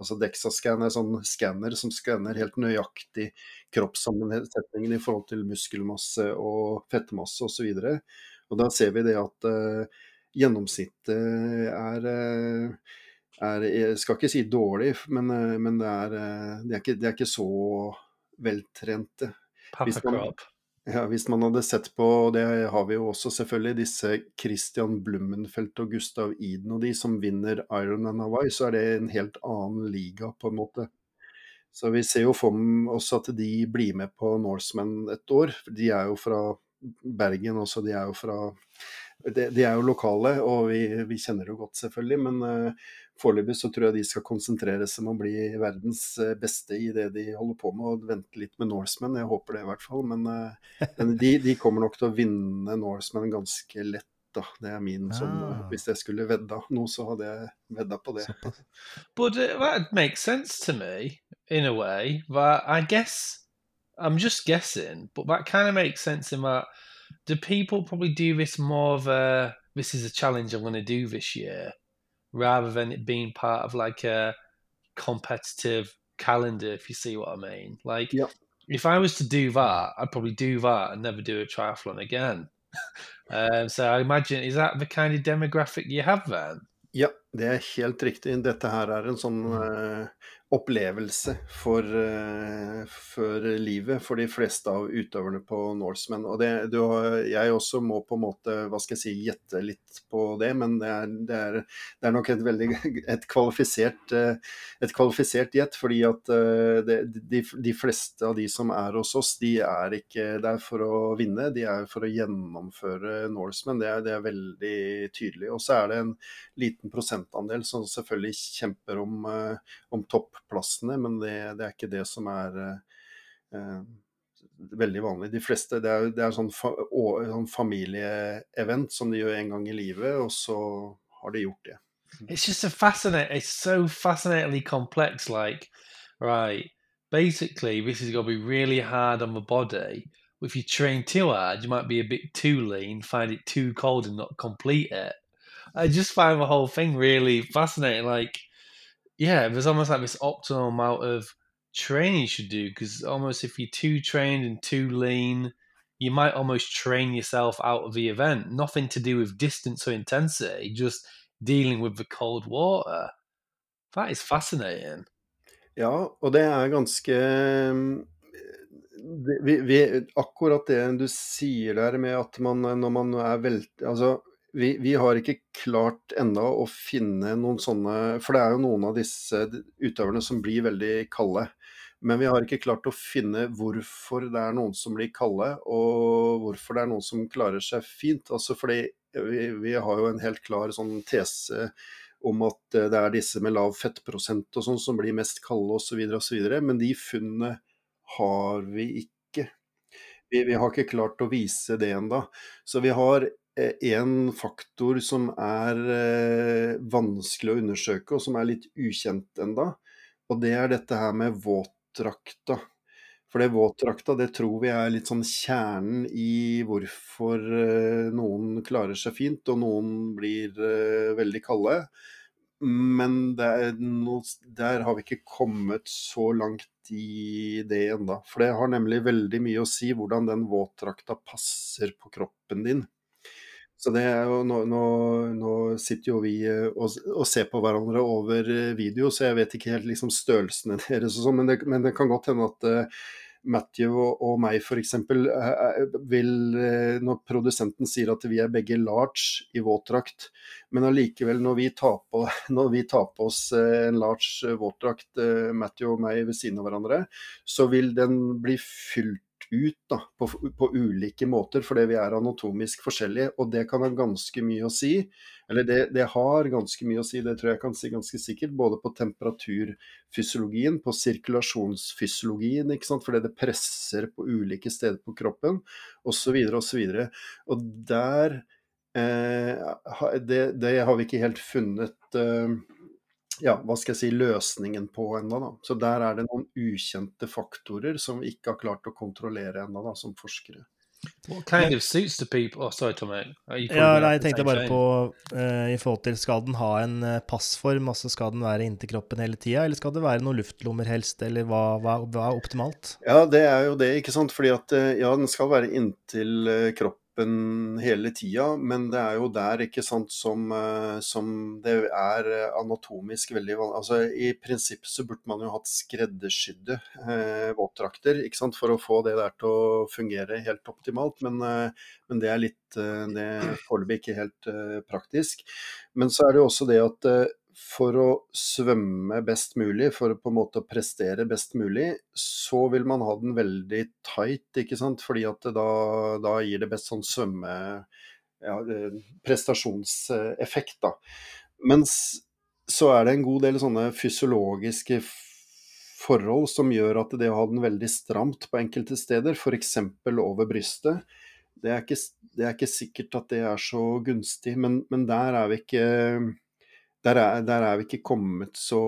Altså Dexa-scan er sånn skanner som skanner helt nøyaktig kroppssammensetningen i forhold til muskelmasse og fettmasse osv. Og, så og da ser vi det at uh, gjennomsnittet er, er, Jeg skal ikke si dårlig, men, men det, er, det, er ikke, det, er, ikke, så veltrente. Hvis man, ja, hvis man hadde sett på, og det har vi jo også selvfølgelig, disse Christian Blummenfelt og Gustav Iden og de som vinner Iron and Hawaii, så er det en helt annen liga, på en måte. Så vi ser jo for oss at de blir med på Norseman et år. De er jo fra Bergen også, de er jo fra de, de er jo lokale, og vi, vi, kjenner det jo godt, selvfølgelig. Men uh, foreløpig så tror jeg de skal konsentrere seg om å bli verdens uh, beste i det de holder på med, og vente litt med Norseman. Jeg håper det i hvert fall. Men, uh, men de, de, kommer nok til å vinne Norseman ganske lett. Da. Det er min sånn, ah. Hvis jeg skulle vedda noe, så hadde jeg vedda på det. But uh, that makes sense to me, in a way. But I guess, I'm just guessing, but that kind of makes sense in that do people probably do this more of a this is a challenge I'm going to do this year rather than it being part of like a competitive calendar, if you see what I mean? Like, yep. if I was to do that, I'd probably do that and never do a triathlon again. (laughs) um, so I imagine, is that the kind of demographic you have then? Ja, det er helt riktig. Dette her er en sånn uh, opplevelse for, uh, for, livet for de fleste av utøverne på Norseman. Og det, du, jeg også må på en måte hva skal jeg si, gjette litt på det, men det er, det er, det er nok et veldig (laughs) et kvalifisert, uh, et kvalifisert gjett. Fordi at uh, det, de, de, fleste av de som er hos oss, de er ikke der for å vinne, de er for å gjennomføre Norseman. Det er, det er veldig tydelig. Og så er det en liten prosentandel som selvfølgelig kjemper om, om topp plassene, men det, det, er ikke det som er eh, veldig vanlig. De fleste, Det er, det er sånn, fa, sånn familieevent som de gjør en gang i livet, og så har de gjort det. It's just a fascinating, it's so fascinatingly complex. Like, right, basically, this is going to be really hard on the body. If you train too hard, you might be a bit too lean, find it too cold, and not complete it. I just find the whole thing really fascinating. Like, yeah, there's almost like this optimal amount of training you should do because almost if you're too trained and too lean, you might almost train yourself out of the event. Nothing to do with distance or intensity, just dealing with the cold water. That is fascinating. Ja, og det er ganske vi, vi, Akkurat det du sier der med at man når man er velt... Altså vi, vi, har ikke klart ennå å finne noen sånne For det er jo noen av disse utøverne som blir veldig kalde. Men vi har ikke klart å finne hvorfor det er noen som blir kalde, og hvorfor det er noen som klarer seg fint. Altså fordi vi, vi har jo en helt klar sånn tese om at det er disse med lav fettprosent og sånn som blir mest kalde osv., osv. Men de funnene har vi ikke. Vi, vi, har ikke klart å vise det ennå. Så vi har en faktor som er eh, vanskelig å undersøke, og som er litt ukjent enda, og det er dette her med våtdrakta. For det våtdrakta, det tror vi er litt sånn kjernen i hvorfor eh, noen klarer seg fint, og noen blir eh, veldig kalde. Men noe, der har vi ikke kommet så langt i det enda. For det har nemlig veldig mye å si hvordan den våtdrakta passer på kroppen din. Så det er jo, nå, nå, nå sitter jo vi eh, og, og, ser på hverandre over eh, video, så jeg vet ikke helt liksom størrelsene (laughs) deres og sånn, men, men, det kan godt hende at uh, Matthew og, meg f.eks. Uh, vil uh, Når produsenten sier at vi er begge large i våtdrakt, men allikevel når vi tar på, (laughs) vi tar på oss en large våtdrakt, Matthew og meg ved siden av hverandre, så vil den bli fylt ut da, på, på, ulike måter, fordi vi er anatomisk forskjellige. Og det kan ha ganske mye å si. Eller det, det, har ganske mye å si, det tror jeg kan si ganske sikkert. Både på temperaturfysiologien, på sirkulasjonsfysiologien, ikke sant? fordi det presser på ulike steder på kroppen, osv. osv. Og, og der eh, det, det, har vi ikke helt funnet eh, ja, hva skal jeg si, løsningen på ennå. Så der er det noen ukjente faktorer som vi ikke har klart å kontrollere ennå, som forskere. What kind of suits the people? Oh, sorry. Are Ja, nei, jeg tenkte bare på uh, i forhold til skal den ha en eh, passform, altså skal den være inntil kroppen hele tida, eller skal det være noen luftlommer helst, eller hva, hva, hva er optimalt? Ja, det er jo det, ikke sant. Fordi at eh, ja, den skal være inntil eh, kroppen hele tida, men det er jo der, ikke sant, som, eh, som det er eh, anatomisk veldig vanlig. Altså i prinsippet så burde man jo hatt skreddersydde eh, våtdrakter, ikke sant, for å få det der til å fungere helt optimalt. Men, eh, men det er litt eh, foreløpig ikke helt eh, praktisk. Men så er det jo også det at eh, for å svømme best mulig, for å på en måte prestere best mulig, så vil man ha den veldig tight, ikke sant? Fordi at da, da gir det best sånn svømme... Ja, eh, prestasjonseffekt, da. Mens så er det en god del sånne fysiologiske forhold som gjør at det å ha den veldig stramt på enkelte steder, f.eks. over brystet, det er, ikke, det er ikke sikkert at det er så gunstig, men, men der er vi ikke der er, der er vi ikke kommet så,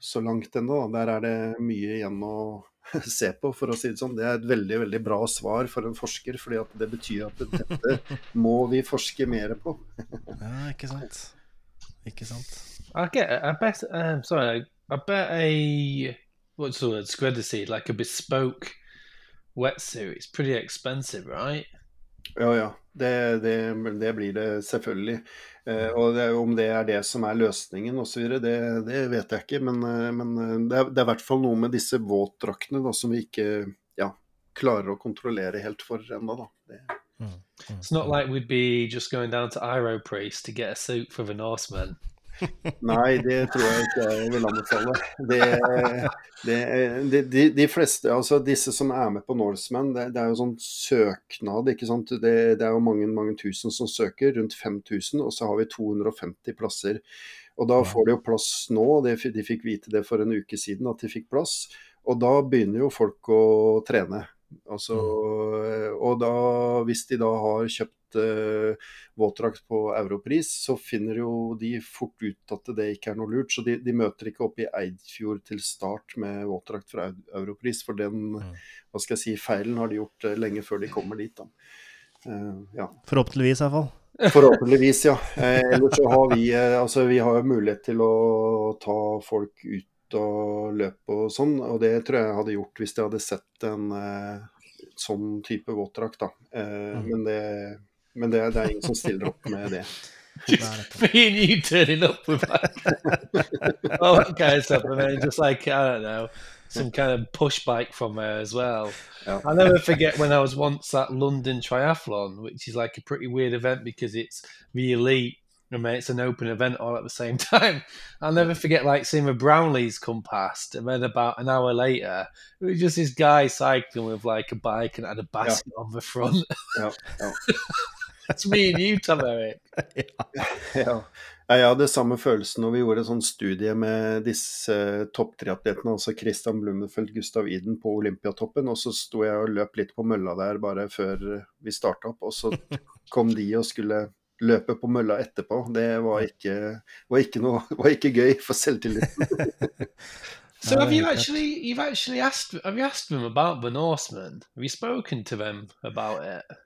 så langt ennå. Der er det mye igjen å (laughs) se på, for å si det sånn. Det er et veldig veldig bra svar for en forsker, fordi det betyr at dette (laughs) må vi forske mer på. Ja, ikke sant. Ikke sant. Okay, I bet. Um, sorry. I bet a what's the word? Squidder seed, like a bespoke wetsuit. It's pretty expensive, right? Ja, ja. Det, det, det blir det selvfølgelig. Eh, og det, om det er det som er løsningen osv., det, det vet jeg ikke. Men, eh, men eh, det, er, det er i hvert fall noe med disse våtdraktene da, som vi ikke ja, klarer å kontrollere helt for ennå. Det, Mm, mm, It's not like we'd be just going down to Aeropriest to get a suit for the Norsemen. Nei, det tror jeg ikke jeg vil anbefale. Det, det, de, de, de fleste, altså disse som er med på Norseman, det, det er jo sånn søknad, ikke sant. Det, det er jo mange, mange tusen som søker, rundt 5000, og så har vi 250 plasser. Og da får de jo plass nå, de, de fikk vite det for en uke siden at de fikk plass. Og da begynner jo folk å trene. Altså, og da, hvis de da har kjøpt eh, våtdrakt på europris, så finner jo de fort ut at det ikke er noe lurt. Så de, de møter ikke opp i Eidfjord til start med våtdrakt fra europris, for den Mm. hva skal jeg si, feilen har de gjort eh, lenge før de kommer dit. da. Eh, ja. Forhåpentligvis, i hvert fall. Forhåpentligvis, ja. (laughs) Eh, ellers så har vi eh, altså vi har mulighet til å ta folk ut og løpe og sånn, og det tror jeg jeg hadde gjort hvis jeg hadde sett en eh, sånn type våtdrakt, da. Eh, Mm. Men, det, men det, det er ingen som stiller opp med det. (laughs) Det nettopp. Me and you turning up with like, (laughs) all that kind of stuff, and then just like I don't know, some kind of push bike from there as well. Yeah. I'll never forget when I was once at London Triathlon, which is like a pretty weird event because it's the elite. I mean, it's an open event all at the same (laughs) time. I'll never forget like seeing the Brownlees come past, and then about an hour later, it was just this guy cycling with like a bike and had a basket on the front. Yeah. ja. That's (laughs) me and you, Tom Eric. (laughs) Ja. Jeg hadde samme følelsen når vi gjorde en sånn studie med disse topptriatletene, altså Christian Blumenfeldt, Gustav Iden på Olympiatoppen, og så sto jeg og løp litt på mølla der bare før vi starta opp, og så kom de og skulle løpe på mølla etterpå. Det var ikke, var ikke, noe, (laughs) var ikke gøy for selvtilliten. (laughs) (laughs) So have you actually you've actually asked have you asked them about the Norsemen? Have you spoken to them about it?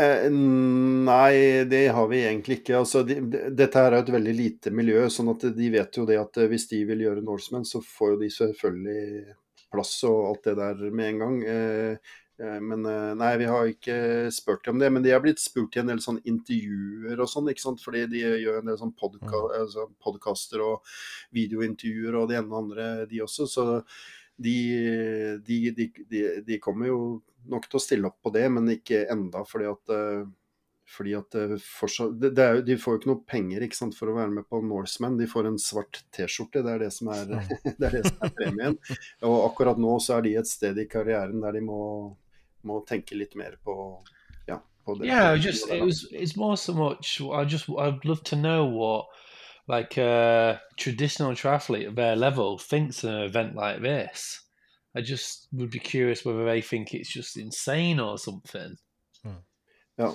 Eh, nei, det har vi egentlig ikke. Altså, de, de, dette her er et veldig lite miljø, sånn at de vet jo det at eh, hvis de vil gjøre Norsemen, så får jo de selvfølgelig plass og alt det der med en gang. Eh, men eh, nei, vi har ikke spurt dem om det. Men de har blitt spurt i en del sånn intervjuer og sånn, ikke sant. Fordi de gjør en del sånn podka altså, podkaster og videointervjuer og det ene og andre, de også. Så de, de, de, de, kommer jo nok til å stille opp på det, men ikke enda, fordi at eh, fordi at det fortsatt, jo- De får jo ikke noe penger ikke sant, for å være med på Norseman. De får en svart T-skjorte, det er det som er, (laughs) det er, det som er premien. Og akkurat nå så er de et sted i karrieren der de må, må tenke litt mer på ja, på det. Yeah, just it was it's more so much I just I'd love to know what like a traditional triathlete at their level thinks of an event like this. I just would be curious whether they think it's just insane or something. Ja.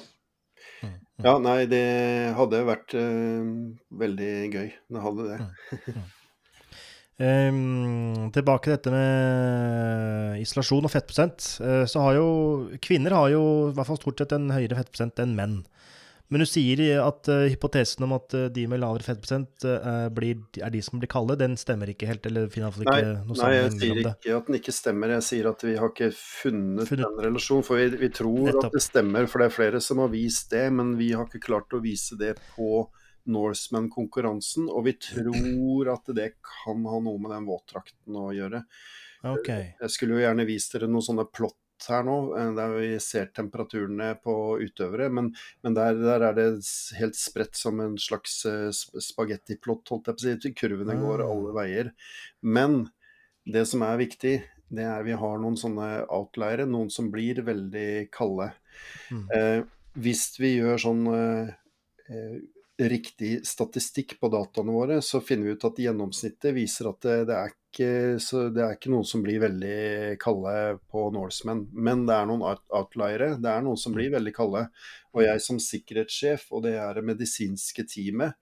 Mm, mm. ja, nei, det hadde vært uh, veldig gøy. Det hadde det. (laughs) Um, tilbake til dette med isolasjon og fettprosent. Uh, så har jo kvinner har jo i hvert fall stort sett en høyere fettprosent enn menn. Men du sier at uh, hypotesen om at uh, de med lavere fettprosent blir, er de som blir kalde, den stemmer ikke helt? eller finner ikke nei, noe nei, jeg sier ikke at den ikke stemmer. Jeg sier at vi har ikke funnet, funnet. den relasjonen. For vi, vi tror Nettopp. at det stemmer, for det er flere som har vist det. Men vi har ikke klart å vise det på Norseman-konkurransen, og vi tror at det kan ha noe med den våtdrakten å gjøre. Okay. Jeg skulle jo gjerne vist dere noen sånne plott her nå, eh, der vi ser temperaturene på utøvere, men, men der, der, er det helt spredt som en slags uh, spagettiplott, holdt jeg på å si. Kurvene ah. går alle veier. Men det som er viktig, det er vi har noen sånne outliere, noen som blir veldig kalde. Mm. Eh, hvis vi gjør sånn eh, riktig statistikk på dataene våre, så finner vi ut at gjennomsnittet viser at det, det, er ikke, det, er ikke, noen som blir veldig kalde på Norsemen. Men det er noen outliere. Det er noen som blir veldig kalde. Og jeg som sikkerhetssjef og det er det medisinske teamet,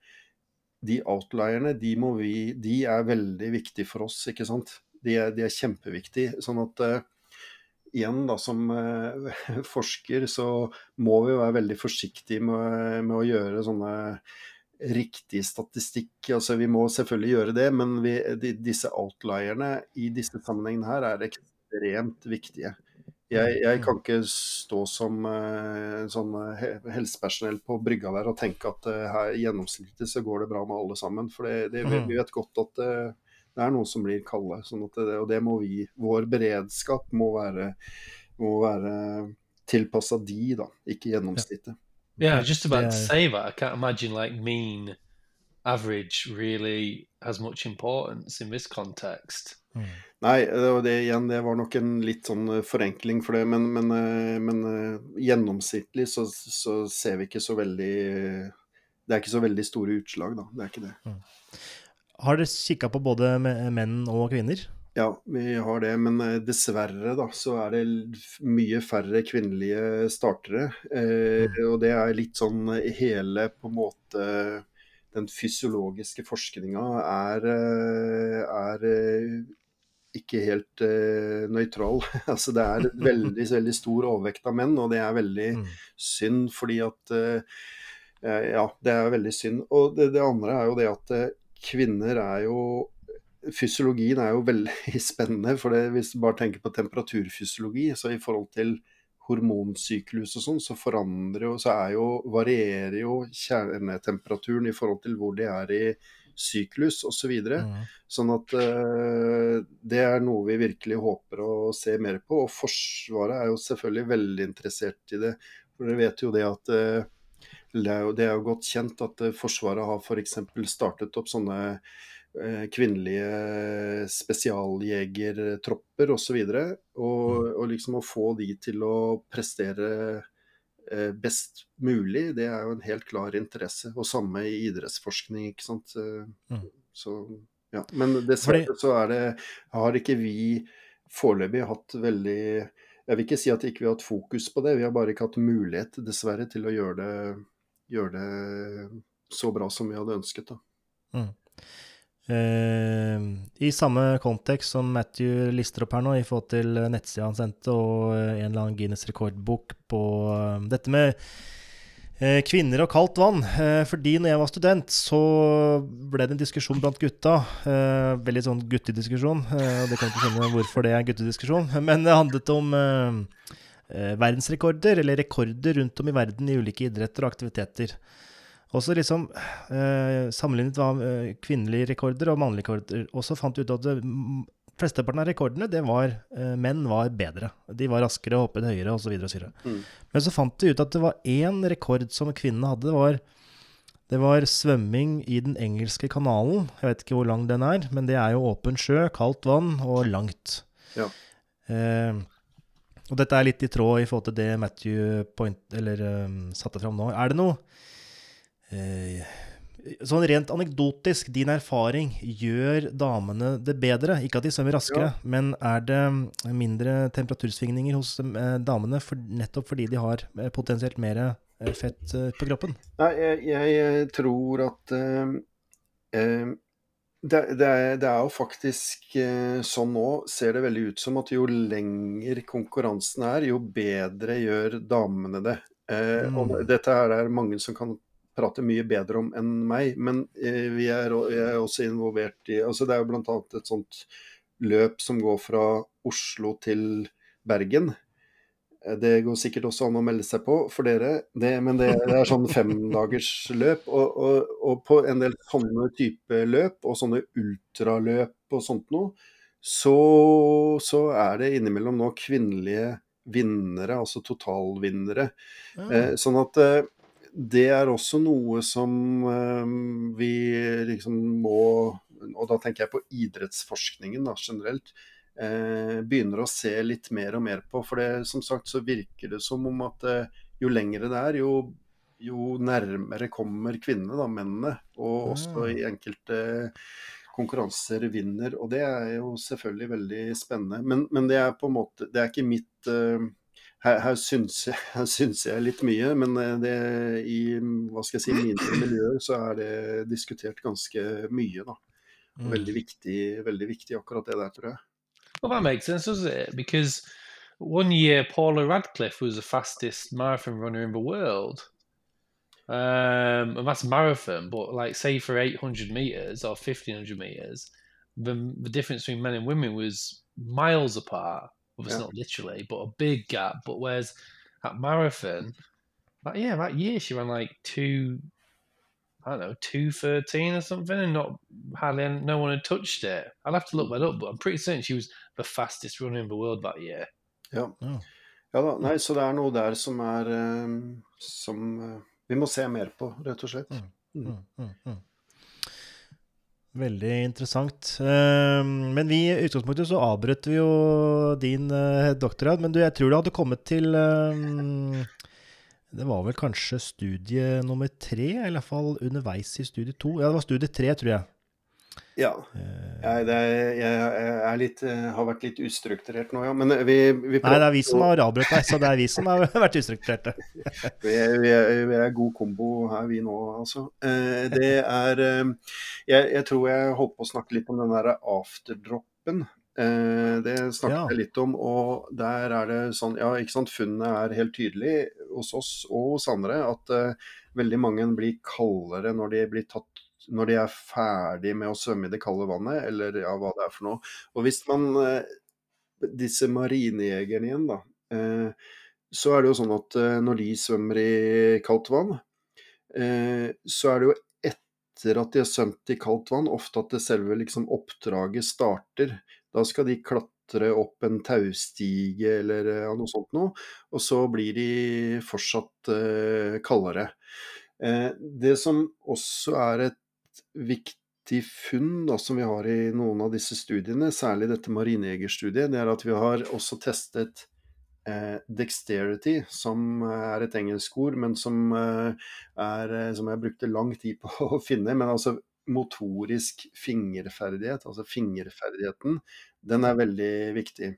de outlierne, de, vi, de er veldig viktige for oss, ikke sant. De er, de er kjempeviktige. Sånn at uh, igjen da, som eh, (laughs) forsker så må vi være veldig forsiktige med, med, å gjøre sånne riktig statistikk. Altså, vi må selvfølgelig gjøre det, men vi, de, disse outlierne i disse sammenhengene her er ekstremt viktige. Jeg, jeg kan ikke stå som uh, sånn helsepersonell på brygga der og tenke at uh, her gjennomsnittlig så går det bra med alle sammen. For det, det, vi, vi vet godt at uh, det er noen som blir kalde. Sånn det, og det må vi Vår beredskap må være, må være tilpassa de, da, ikke gjennomsnittet. Yeah, just about to say that. I can't imagine like mean average really has much importance in this context. Mm. Nei, det, igjen, det var nok en litt sånn eh, forenkling for det, men, men, eh, men eh, gjennomsnittlig så, så, ser vi ikke så veldig Det er ikke så veldig store utslag, da. Det er ikke det. Mm. Har dere kikka på både menn og kvinner? Ja, vi har det. Men eh, dessverre da, så er det mye færre kvinnelige startere. Eh, mm. Og det er litt sånn hele på en måte Den fysiologiske forskninga er, eh, er eh, ikke helt uh, nøytral. (laughs) altså det er (laughs) veldig, veldig stor overvekt av menn, og det er veldig mm. synd fordi at uh, Ja, det er veldig synd. Og det, det, andre er jo det at kvinner er jo Fysiologien er jo veldig (laughs) spennende. for det, Hvis du bare tenker på temperaturfysiologi, så i forhold til hormonsyklus og sånn, så forandrer jo, så er jo, varierer jo kjernetemperaturen i forhold til hvor de er i syklus osv. Så videre. mm. Sånn at uh, det er noe vi virkelig håper å se mer på. Og Forsvaret er jo selvfølgelig veldig interessert i det. For dere vet jo det at uh, det er, jo, det er jo godt kjent at eh, Forsvaret har f.eks. startet opp sånne eh, kvinnelige spesialjegertropper osv. Og, og, mm. og liksom å få de til å prestere eh, best mulig, det er jo en helt klar interesse. Og samme i idrettsforskning, ikke sant. Mm. Så, ja. Men dessverre så er det, har ikke vi foreløpig hatt veldig jeg vil ikke si at ikke vi har hatt fokus på det, vi har bare ikke hatt mulighet, dessverre, til å gjøre det gjøre det så bra som vi hadde ønsket. da. Mm. Uh, I samme kontekst som Matthew lister opp her nå, i forhold til nettsida han sendte, og en eller annen Guinness rekordbok på uh, dette med uh, kvinner og kaldt vann. fordi når jeg var student, så ble det en diskusjon blant gutta. veldig sånn guttediskusjon. det kan ikke skjønne hvorfor det er guttediskusjon. (laughs) Men det handlet om eh, verdensrekorder, eller rekorder rundt om i verden i ulike idretter og aktiviteter. Også liksom eh, sammenlignet hva eh, kvinnelige rekorder og mannlige rekorder. Og så fant vi ut at det, flesteparten av rekordene, det var eh, menn var bedre. De var raskere, hoppet høyere osv. Mm. Men så fant vi ut at det var én rekord som kvinnene hadde. Det var, det var svømming i Den engelske kanalen. Jeg vet ikke hvor lang den er, men det er jo åpen sjø, kaldt vann og langt. Ja. Eh, og dette er litt i tråd i forhold til det Matthew point, eller, um, satte fram nå. Er det noe eh, Sånn rent anekdotisk, din erfaring, gjør damene det bedre? Ikke at de svømmer raskere, ja. men er det mindre temperatursvingninger hos eh, damene for, nettopp fordi de har eh, potensielt mer eh, fett eh, på kroppen? Nei, jeg, jeg tror at eh, Det, det, er, det, er, jo faktisk eh, sånn nå, ser det veldig ut som at jo lenger konkurransen er, jo bedre gjør damene det. Eh, mm. Og dette er det mange som kan prate mye bedre om enn meg, men eh, vi er, er, også involvert i altså Det er jo bl.a. et sånt løp som går fra Oslo til Bergen. Det går sikkert også an å melde seg på for dere, det, men det, det er sånn femdagersløp. Og, og, og på en del sånne type løp, og sånne ultraløp og sånt noe, så, så er det innimellom nå kvinnelige vinnere, altså totalvinnere. Mm. Eh, sånn at eh, det er også noe som eh, vi liksom må Og da tenker jeg på idrettsforskningen da, generelt begynner å se litt mer og mer på. For det, som sagt så virker det som om at eh, jo lengre det er, jo, jo nærmere kommer kvinnene, da, mennene. Og også i enkelte konkurranser vinner. Og det er jo selvfølgelig veldig spennende. Men, men det er på en måte Det er ikke mitt uh, her, her, syns jeg, (laughs) her, syns jeg, litt mye, men eh, det, i hva skal jeg si, mine miljøer så er det diskutert ganske mye. da. Veldig mm. viktig, veldig viktig akkurat det der, tror jeg. Well, that makes sense, doesn't it? Because one year Paula Radcliffe was the fastest marathon runner in the world. Um, and that's marathon, but like say for 800 meters or 1500 meters, the, the difference between men and women was miles apart. It's yeah. not literally, but a big gap. But whereas at marathon, like, yeah, that year she ran like two I don't know, two thirteen or something, and not hardly no one had touched it. I'll have to look that up, but I'm pretty certain she was the fastest runner in the world that year. Ja. Ja da, nei, så det er noe der som er um, som uh, vi må se mer på, rett og slett. Mm. Mm. Mm, mm, mm. Veldig interessant. Uh, men vi i utgangspunktet så avbrøt vi jo din uh, doktorgrad. Men du, jeg tror du hadde kommet til uh, det var vel kanskje studie nummer tre, i hvert fall underveis i studie to. Ja, det var studie tre, tror jeg. Ja. Eh. Jeg, er, jeg litt, eh, har vært litt ustrukturert nå, ja. Men eh, vi, vi Nei, det er vi som har avbrutt deg, så det er vi som har (laughs) vært ustrukturerte. (laughs) vi, er, vi, er, vi er god kombo her, vi nå, altså. Det er Jeg, jeg tror jeg holdt på å snakke litt om den derre afterdroppen. Det snakket ja. jeg litt om, og der er det sånn Ja, ikke sant, funnet er helt tydelig hos oss og hos andre at veldig mange blir kaldere når de blir tatt når de er ferdig med å svømme i det kalde vannet, eller ja, hva det er for noe. Og hvis man uh, Disse marinejegerne igjen, da. Uh, så er det jo sånn at når de svømmer i kaldt vann, så er det jo etter at de har svømt i kaldt vann, ofte at det selve liksom, oppdraget starter. Da skal de klatre opp en taustige eller noe sånt noe, og så blir de fortsatt kaldere. Det som også er et viktig funn da, som vi har i noen av disse studiene, særlig dette marinejegerstudiet, det er at vi har også testet eh, dexterity, som er et engelsk ord, men som, eh, er, som jeg brukte lang tid på (laughs) å finne. Men altså motorisk fingerferdighet, altså fingerferdigheten, den er veldig viktig.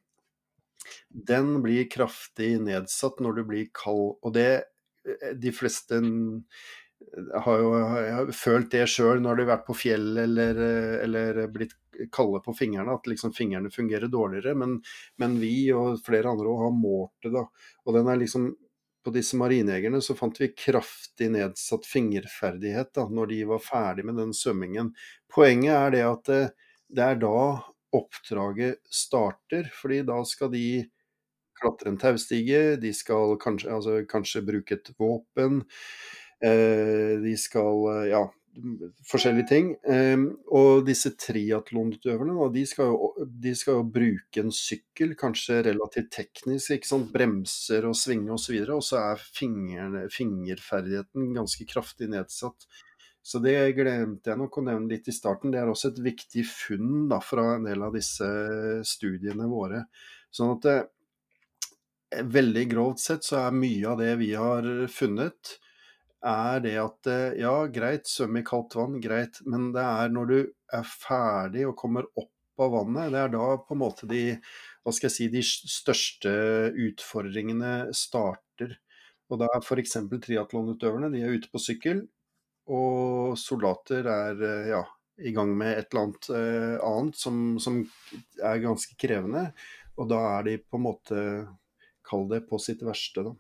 Den blir kraftig nedsatt når du blir kald, og det eh, De fleste har jo har følt det sjøl når de har vært på fjell eller, eller, blitt kalde på fingrene, at liksom fingrene fungerer dårligere. Men, men vi og flere andre har målt det, da. Og den er liksom på disse marinejegerne så fant vi kraftig nedsatt fingerferdighet da, når de var ferdig med den svømmingen. Poenget er det at det, eh, det er da oppdraget starter, fordi da skal de klatre en taustige, de skal kanskje, altså, kanskje bruke et våpen, de skal eh, ja, forskjellige ting. Um, og disse triatlonutøverne, de, de, skal jo bruke en sykkel, kanskje relativt teknisk, ikke sant? bremser og svinge osv. Og så er fingerne, fingerferdigheten ganske kraftig nedsatt. Så det glemte jeg nok å nevne litt i starten. Det er også et viktig funn da, fra en del av disse studiene våre. Sånn at eh, veldig grovt sett så er mye av det vi har funnet, er det at eh, ja, greit, svøm i kaldt vann, greit, men det er når du er ferdig og kommer opp av vannet, det er da på en måte de hva skal jeg si, de største utfordringene starter. Og da er f.eks. triatlonutøverne de er ute på sykkel, og soldater er eh, ja, i gang med et eller annet eh, annet som, som er ganske krevende. Og da er de på en måte, kall det, på sitt verste, da.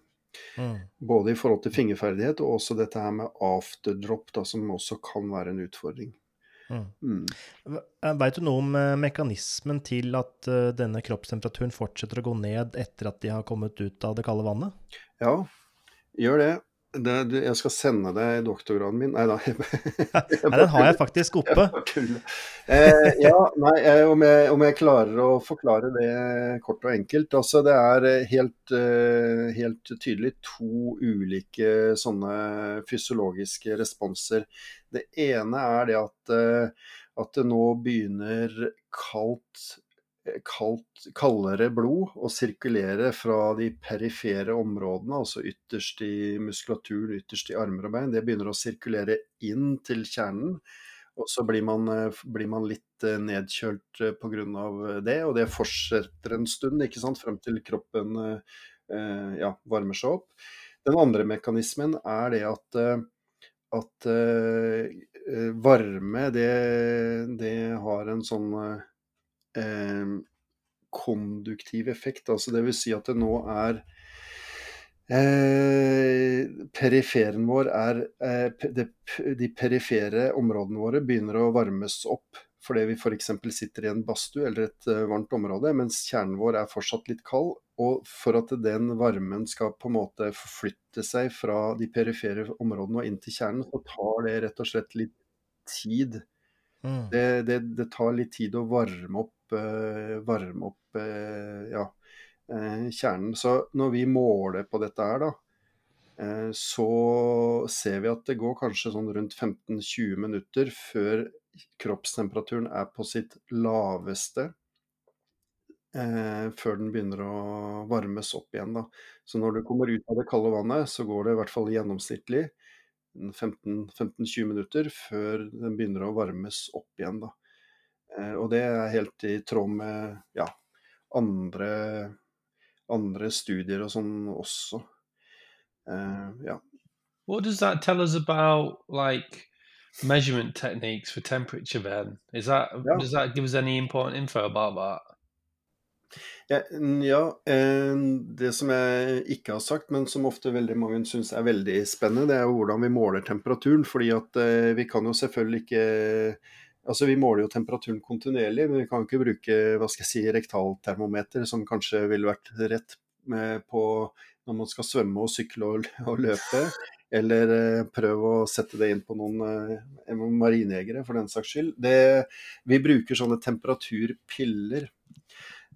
Mm. Både i forhold til fingerferdighet og også dette her med afterdrop, da, som også kan være en utfordring. Mm. Mm. Veit du noe om eh, mekanismen til at eh, denne kroppstemperaturen fortsetter å gå ned etter at de har kommet ut av det kalde vannet? Ja, gjør det. Det jeg skal sende deg doktorgraden min. Nei da. (laughs) Nei, den har jeg faktisk oppe. eh, ja, nei, eh, om jeg, om jeg, klarer å forklare det kort og enkelt. Altså, det er helt, uh, helt tydelig to ulike sånne fysiologiske responser. Det ene er det at, at det nå begynner kaldt kaldt, kaldere blod å sirkulere fra de perifere områdene, altså ytterst i muskulaturen, ytterst i armer og bein. Det begynner å sirkulere inn til kjernen. Og så blir man, blir man litt nedkjølt pga. det, og det fortsetter en stund, ikke sant, frem til kroppen ja, varmer seg opp. Den andre mekanismen er det at, at varme, det, det har en sånn eh, konduktiv effekt. Altså vil si at det nå er eh, Periferen vår er eh, de, De perifere områdene våre begynner å varmes opp fordi vi f.eks. sitter i en badstue eller et uh, varmt område, mens kjernen vår er fortsatt litt kald. Og for at den varmen skal på en måte forflytte seg fra de perifere områdene og inn til kjernen, så tar det rett og slett litt tid. Mm. Det, det, det, tar litt tid å varme opp uh, varme opp uh, ja, uh, kjernen. Så når vi måler på dette her, da, så ser vi at det går kanskje sånn rundt 15-20 minutter før kroppstemperaturen er på sitt laveste. Eh, før den begynner å varmes opp igjen. Da. Så når du kommer ut av det kalde vannet, så går det i hvert fall gjennomsnittlig 15-20 minutter før den begynner å varmes opp igjen. Da. Eh, og det er helt i tråd med ja, andre, andre studier og sånn også. Uh, ja. What does that tell us about like measurement techniques for temperature then? Is that yeah. does that give us any important info about that? Ja, det som jeg ikke har sagt, men som ofte veldig mange syns er veldig spennende, det er jo hvordan vi måler temperaturen. fordi at eh, vi kan jo selvfølgelig ikke Altså, Vi måler jo temperaturen kontinuerlig, men vi kan ikke bruke hva skal jeg si, rektaltermometer, som kanskje ville vært rett på når man skal svømme og sykle og, og løpe. Eller eh, prøve å sette det inn på noen eh, marinejegere, for den saks skyld. Det, vi bruker sånne temperaturpiller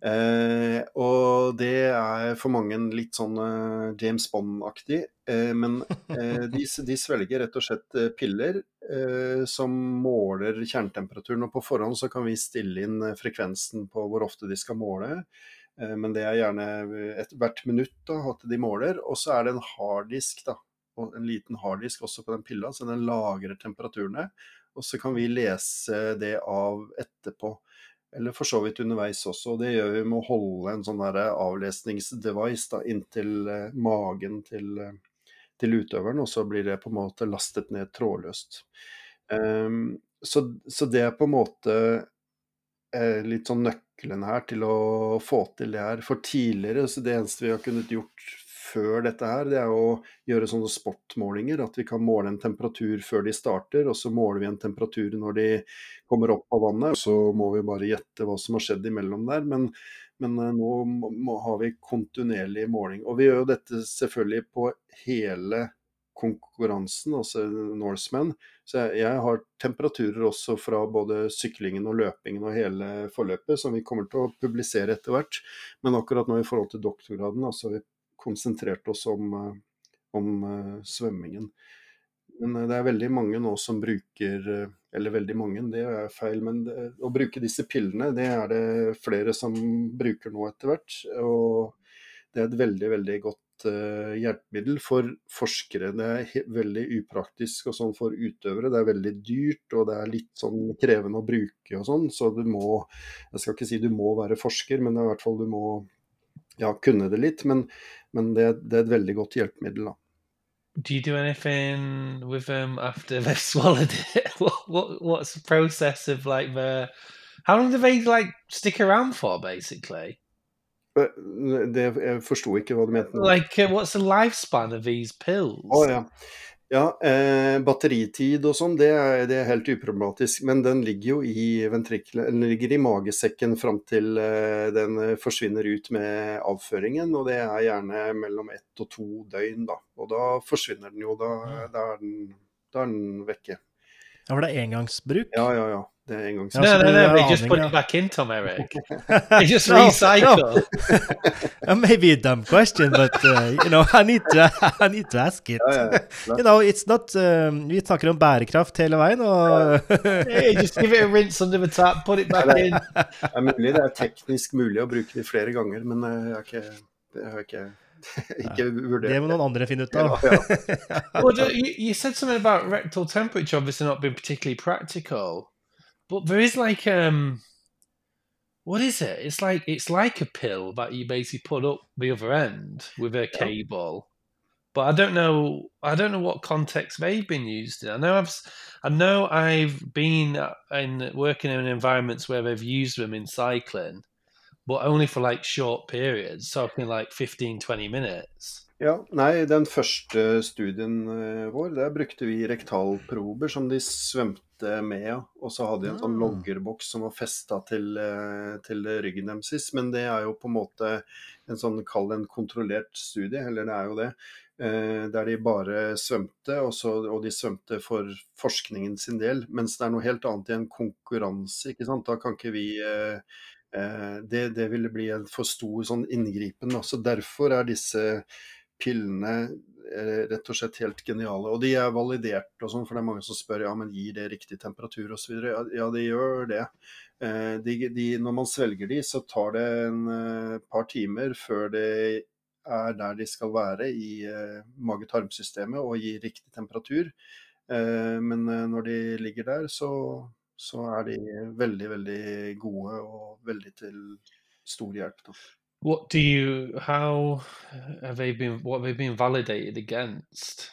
Eh, og det er for mange litt sånn eh, James Bond-aktig. Eh, men eh, de, de, svelger rett og slett eh, piller eh, som måler kjernetemperaturen. Og på forhånd så kan vi stille inn frekvensen på hvor ofte de skal måle. men det er gjerne et, hvert minutt da, at de måler. Og så er det en harddisk, da. Og en liten harddisk også på den pilla, så den lagrer temperaturene. Og så kan vi lese det av etterpå. Eller for så vidt underveis også. og Det gjør vi med å holde en sånn avlesningsdevice da, inntil eh, magen til, eh, til, utøveren, og så blir det på en måte lastet ned trådløst. Um, så, så, det er på en måte eh, litt sånn nøkkelen her til å få til det her. For tidligere, så det eneste vi har kunnet gjort før dette her, det er å gjøre sånne spot-målinger. At vi kan måle en temperatur før de starter, og så måler vi en temperatur når de kommer opp av vannet. Så må vi bare gjette hva som har skjedd imellom der. Men, men nå nå må, har vi kontinuerlig måling. Og vi gjør jo dette selvfølgelig på hele konkurransen, altså Norseman. Så jeg, jeg, har temperaturer også fra både syklingen og løpingen og hele forløpet, som vi kommer til å publisere etter hvert. Men akkurat nå i forhold til doktorgraden, altså vi konsentrert oss om, eh, om uh, svømmingen. Men uh, det er veldig mange nå som bruker uh, Eller veldig mange, det er feil, men det, å bruke disse pillene, det er det flere som bruker nå etter hvert. Og det er et veldig, veldig godt hjelpemiddel for forskere. Det er veldig upraktisk og sånn for utøvere. Det er veldig dyrt, og det er litt sånn krevende å bruke og sånn. Så du må Jeg skal ikke si du må være forsker, men i hvert fall du må ja, kunne det litt. Men, men det, det, er et veldig godt hjelpemiddel. da. do you do anything with them after they've (laughs) swallowed it? what, what what's the process of like the? How long do they like stick around for, basically? Det, jeg forsto ikke hva du mente. Like, uh, what's the lifespan of these pills? Å ja. Ja, eh, batteritid og sånn, det, det er helt uproblematisk. Men den ligger jo i ventriklet, ligger i magesekken fram til eh, den forsvinner ut med avføringen. Og det er gjerne mellom ett og to døgn, da. Og da forsvinner den jo. Da, da, er, den, da er den vekke. Ja, for det er engangsbruk? Ja, ja, ja. Det er engangsbruk. Nei, no, nei, no, du no. er They just put it back in, Tom Eric. they just No, recycle. no. maybe a dumb question, but uh, you know, I need to, (laughs) I need to ask it. (laughs) You know, it's not um, Vi snakker om bærekraft hele veien, og (laughs) Hey, just give it a rinse under the tap, put it back Nei, in. Det er mulig, det er teknisk mulig å bruke de flere ganger, men eh, jeg har ikke, jeg har ikke, (laughs) ikke vurdert det må noen andre finne ut av. Ja, ja. (laughs) Well, you, you said something about rectal temperature obviously not being particularly practical, but there is like um, what is it? It's like it's like a pill that you basically put up the other end with a Yeah. cable. But I don't know. I don't know what context they've been used in. I know I've, s- I know I've been uh, in working in environments where they've used them in cycling, but only for like short periods, talking like 15, 20 minutes. Ja, nei, den første studien eh, vår, der brukte vi rektalprober som de svømte med. Og så hadde de en sånn Ah. loggerboks som var festa til, eh, til ryggen deres. Men det er jo på en måte en sånn, kall det en kontrollert studie, eller det er jo det. eh, Der de bare svømte, og, så, og de svømte for forskningen sin del. Mens det er noe helt annet i en konkurranse, ikke sant. Da kan ikke vi det, det ville bli en for stor sånn inngripen. Så derfor er disse pillene eh, rett og slett helt geniale. Og de er validert og sånn, for det er mange som spør ja, men gir det riktig temperatur osv. Ja, de gjør det. Eh, de, de, når man svelger de, så tar det en eh, par timer før det er der de skal være i eh, mage-tarmsystemet og gir riktig temperatur. Eh, men eh, når de ligger der, så, så er de veldig, veldig gode og veldig til stor hjelp. Da. What do you? How have they been? What have they been validated against?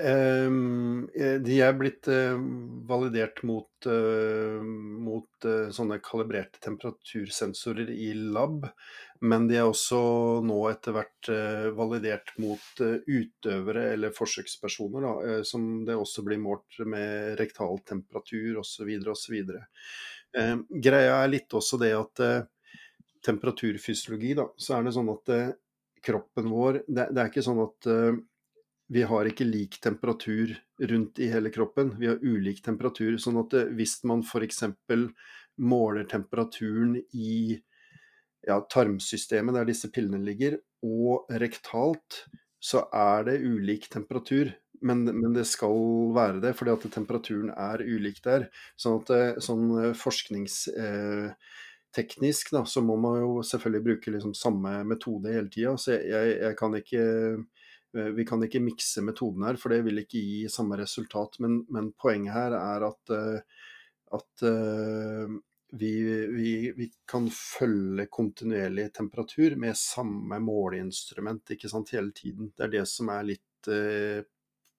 Ehm, eh, de er blitt eh, validert mot, eh, mot sånne kalibrerte temperatursensorer i lab, men de er også nå etter hvert validert mot utøvere eller forsøkspersoner, da, som det også blir målt med rektal temperatur osv. osv. Eh, greia er litt også det at temperaturfysiologi, da, så er det sånn at kroppen vår det, det er ikke sånn at vi har ikke lik temperatur rundt i hele kroppen. Vi har ulik temperatur. Sånn at eh, hvis man f.eks. måler temperaturen i ja, tarmsystemet der disse pillene ligger, og rektalt, så er det ulik temperatur. Men, men det skal være det, fordi at temperaturen er ulik der. Sånn at eh, sånn eh, forskningsteknisk da, så må man jo selvfølgelig bruke liksom samme metode hele tida. Så jeg, jeg, kan ikke Vi kan ikke mikse metoden her, for det vil ikke gi samme resultat. Men, men poenget her er at, eh, at eh, vi, vi, vi kan følge kontinuerlig temperatur med samme måleinstrument hele tiden. Det er det som er litt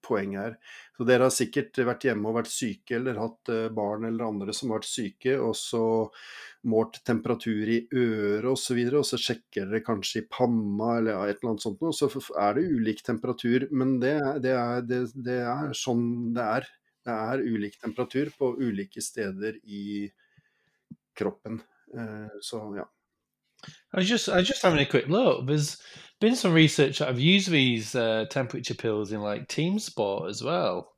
poenget her. Så dere har sikkert vært hjemme og vært syke, eller hatt eh, barn eller andre som har vært syke, og så målt temperatur i øret osv., og, og så sjekker dere kanskje i panna eller et eller annet sånt noe, så er det ulik temperatur. Men det, det, er, det, det er sånn det er. Det er ulik temperatur på ulike steder i kroppen. Eh, Så ja. I was just I was just having a quick look. There's been some research that I've used these uh, temperature pills in like team sport as well.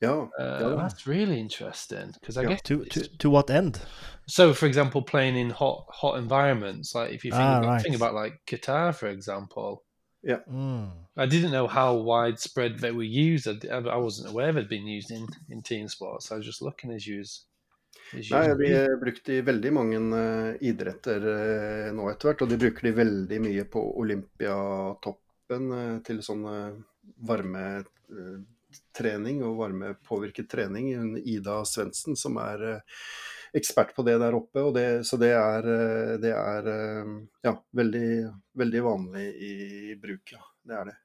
Yeah, Uh, ja. That's really interesting because I Yeah. guess To, to, to what end? so. For example, playing in hot hot environments, like if you think, Ah, about, right. think about like Qatar, for example. Mm. I didn't know how widespread they were used. I, I wasn't aware they'd been used in, in team sports. I was just looking as you was. Nei, de er brukt i veldig mange eh, idretter eh, nå etter hvert, og de bruker de veldig mye på Olympiatoppen eh, til sånn eh, varmetrening og varmepåvirket trening. Hun Ida Svendsen som er eh, ekspert på det der oppe, og det, så det er, eh, det er eh, ja, veldig, veldig vanlig i bruk, ja. Det er det.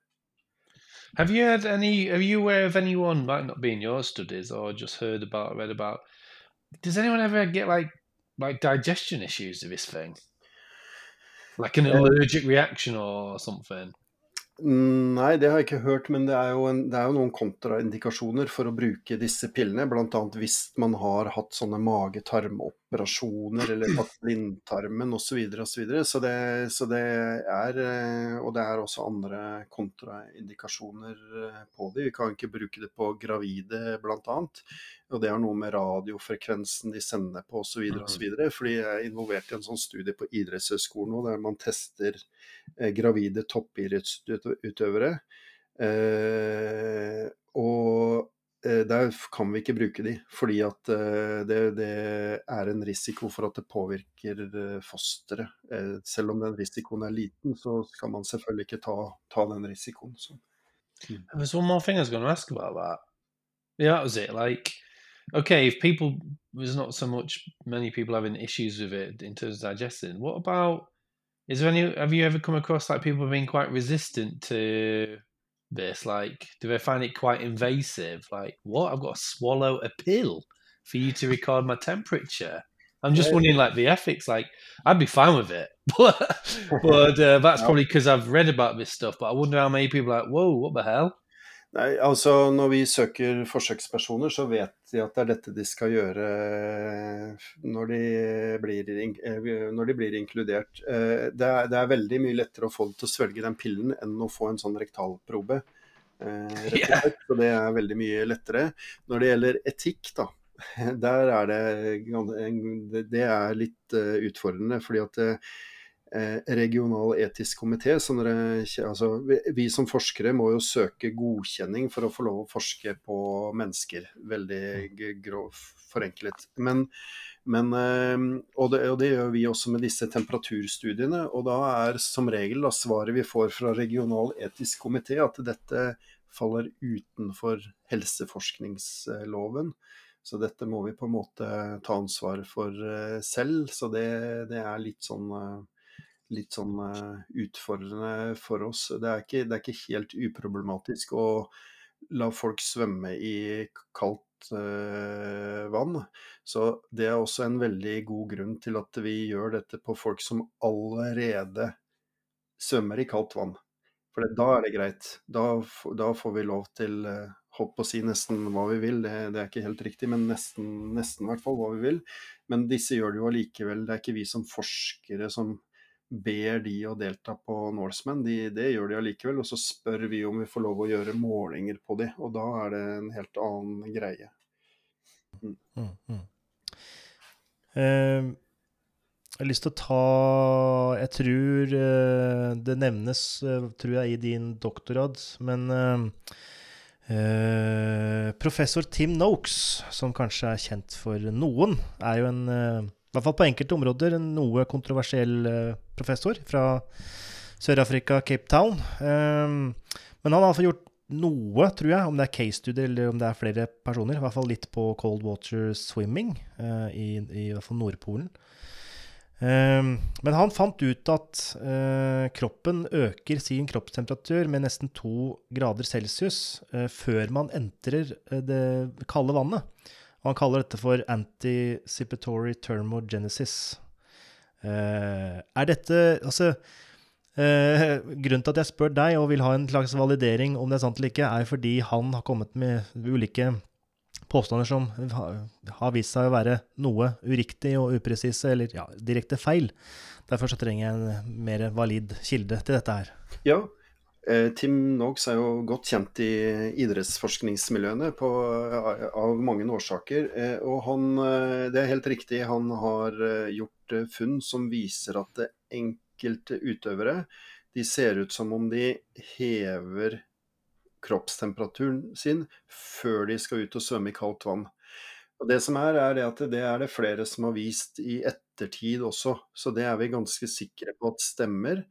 Have you had any? Are you aware of anyone, might not be in your studies or just heard about, read about? Does anyone ever get like like digestion issues of this thing? Like an allergic reaction or something? Mm, Nei, det har jeg ikke hørt, men det er jo, en, det er jo noen kontraindikasjoner for å bruke disse pillene. Bl.a. hvis man har hatt sånne mage-tarmoperasjoner eller tatt blindtarmen osv. Så, videre, og så, videre. så, det, så det er eh, Og det er også andre kontraindikasjoner eh, på det. Vi kan ikke bruke det på gravide bl.a. Og det har noe med radiofrekvensen de sender på osv. osv. Fordi jeg er involvert i en sånn studie på idrettshøyskolen nå, der man tester eh, gravide toppidrettsutøvere. Eh, og der kan vi ikke bruke de, fordi at eh, det, det, er en risiko for at det påvirker eh, fosteret. Eh, selv om den risikoen er liten, så skal man selvfølgelig ikke ta, ta den risikoen. Så. There's one more thing I was going to ask about that. Yeah, that was it. Like, okay, if people there's not so much many people having issues with it in terms of digesting. What about is there any? Have you ever come across like people being quite resistant to this? Like, do they find it quite invasive? Like, what? I've got to swallow a pill for you to record my temperature. I'm just Yeah. wondering, like the ethics. Like, I'd be fine with it, (laughs) but but uh, that's (laughs) probably because I've read about this stuff. But I wonder how many people are like, whoa, what the hell? Nei, altså Når vi søker forsøkspersoner, så vet de at det er dette de skal gjøre eh, når de blir, eh, når de blir inkludert. Eh, Det er, det er veldig mye lettere å få dem til å svelge den pillen enn å få en sånn rektalprobe. rett. Så det er veldig mye lettere. Når det gjelder etikk, da, (laughs) der er det, det- er litt utfordrende. fordi at regional etisk komité. Så når det, altså, vi, som forskere må jo søke godkjenning for å få lov å forske på mennesker. Veldig grovt grov forenklet. Men, men eh, og, det, og det gjør vi også med disse temperaturstudiene. Og da er som regel da, svaret vi får fra regional etisk komité at dette faller utenfor helseforskningsloven. Så dette må vi på en måte ta ansvar for eh, selv. Så det, det er litt sånn eh, litt sånn eh, utfordrende for oss. Det er, ikke, det er ikke helt uproblematisk å la folk svømme i kaldt eh, vann. Så det er også en veldig god grunn til at vi gjør dette på folk som allerede svømmer i kaldt vann. For da er det greit. Da, da får vi lov til eh, holdt på å si nesten hva vi vil, det, det er ikke helt riktig, men nesten, nesten hva vi vil. Men disse gjør det jo allikevel. Det er ikke vi som forskere som ber de å delta på Norseman. De, det gjør de allikevel. Og så spør vi om vi får lov å gjøre målinger på de, og da er det en helt annen greie. Mm, mm. Eh, jeg har lyst til å ta Jeg tror eh, det nevnes, eh, tror jeg, i din doktorgrad, men Professor Tim Noakes, som kanskje er kjent for noen, er jo en I hvert fall på enkelte områder en noe kontroversiell eh, professor fra Sør-Afrika, Cape Town. Eh, men han har iallfall gjort noe, tror jeg, om det er case-studier eller om det er flere personer. I hvert fall litt på cold water swimming eh, i, i hvert fall Nordpolen. Eh, men han fant ut at eh, kroppen øker sin kroppstemperatur med nesten to grader celsius før man entrer det kalde vannet. Og han kaller dette for anticipatory thermogenesis. Uh, er dette Altså uh, grunnen til at jeg spør deg og vil ha en slags validering om det er sant eller ikke, er fordi han har kommet med ulike påstander som har vist seg å være noe uriktig og upresise, eller ja, direkte feil. Derfor så trenger jeg en mer valid kilde til dette her. Ja, Tim Noggs er jo godt kjent i idrettsforskningsmiljøene på, av mange årsaker. eh, Og han, eh, det er helt riktig, han har eh, gjort eh, funn som viser at enkelte utøvere de ser ut som om de hever kroppstemperaturen sin før de skal ut og svømme i kaldt vann. Og Det som er, er at det er det flere som har vist i ettertid også, så det er vi ganske sikre på at stemmer.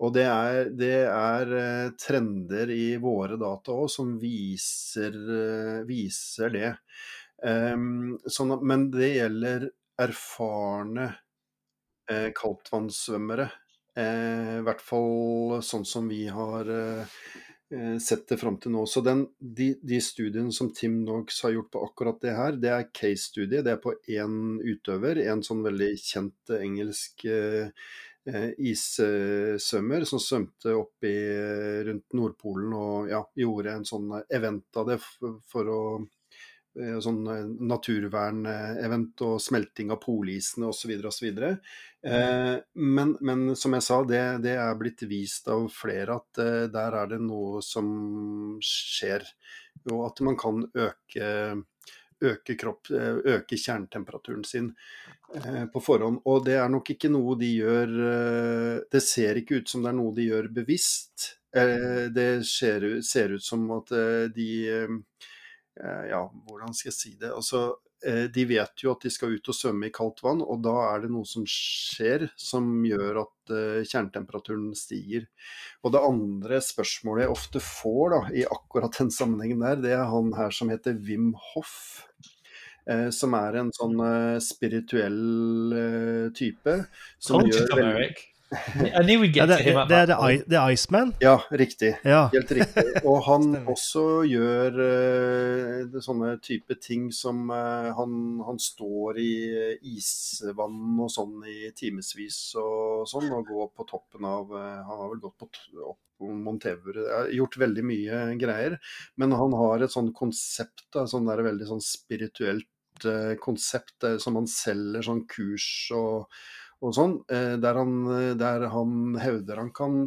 Og det er, det er eh, trender i våre data òg som viser, eh, viser det. Um, sånn at, men det gjelder erfarne eh, kaldtvannssvømmere. Eh, I hvert fall sånn som vi har eh, eh, sett det fram til nå. Så den, de, de, studiene som Tim Knox har gjort på akkurat det her, det er case-studie. Det er på én utøver, en sånn veldig kjent engelsk eh, eh issvømmer som svømte opp i, rundt Nordpolen og ja, gjorde en sånn event av det for, for å Eh, sånn eh, naturvernevent og smelting av polisene osv. osv. Eh, men, men som jeg sa, det, det, er blitt vist av flere at eh, der er det noe som skjer. Og at man kan øke, øke, kropp, eh, øke kjernetemperaturen sin eh, på forhånd. Og det er nok ikke noe de gjør Det ser ikke ut som det er noe de gjør bevisst. det ser, ser ut som at de Eh, ja, hvordan skal jeg si det? Altså, eh, de vet jo at de skal ut og svømme i kaldt vann, og da er det noe som skjer som gjør at uh, kjernetemperaturen stiger. Og det andre spørsmålet jeg ofte får da, i akkurat den sammenhengen der, det er han her som heter Wim Hoff. Uh, som er en sånn spirituell type. Som gjør veldig, I knew we'd get ja, det, to him det, det, er The Iceman? Ja, riktig. Ja. Helt riktig. Og han (laughs) også gjør uh, sånne type ting som uh, han, han, står i isvann og sånn i timevis og sånn, og går på toppen av uh, Han har vel gått på opp Montever. Gjort veldig mye greier. Men han har et sånn konsept, da, sånn der veldig sånn spirituelt konsept som han selger sånn kurs og og sånn, eh, der han, der han hevder han kan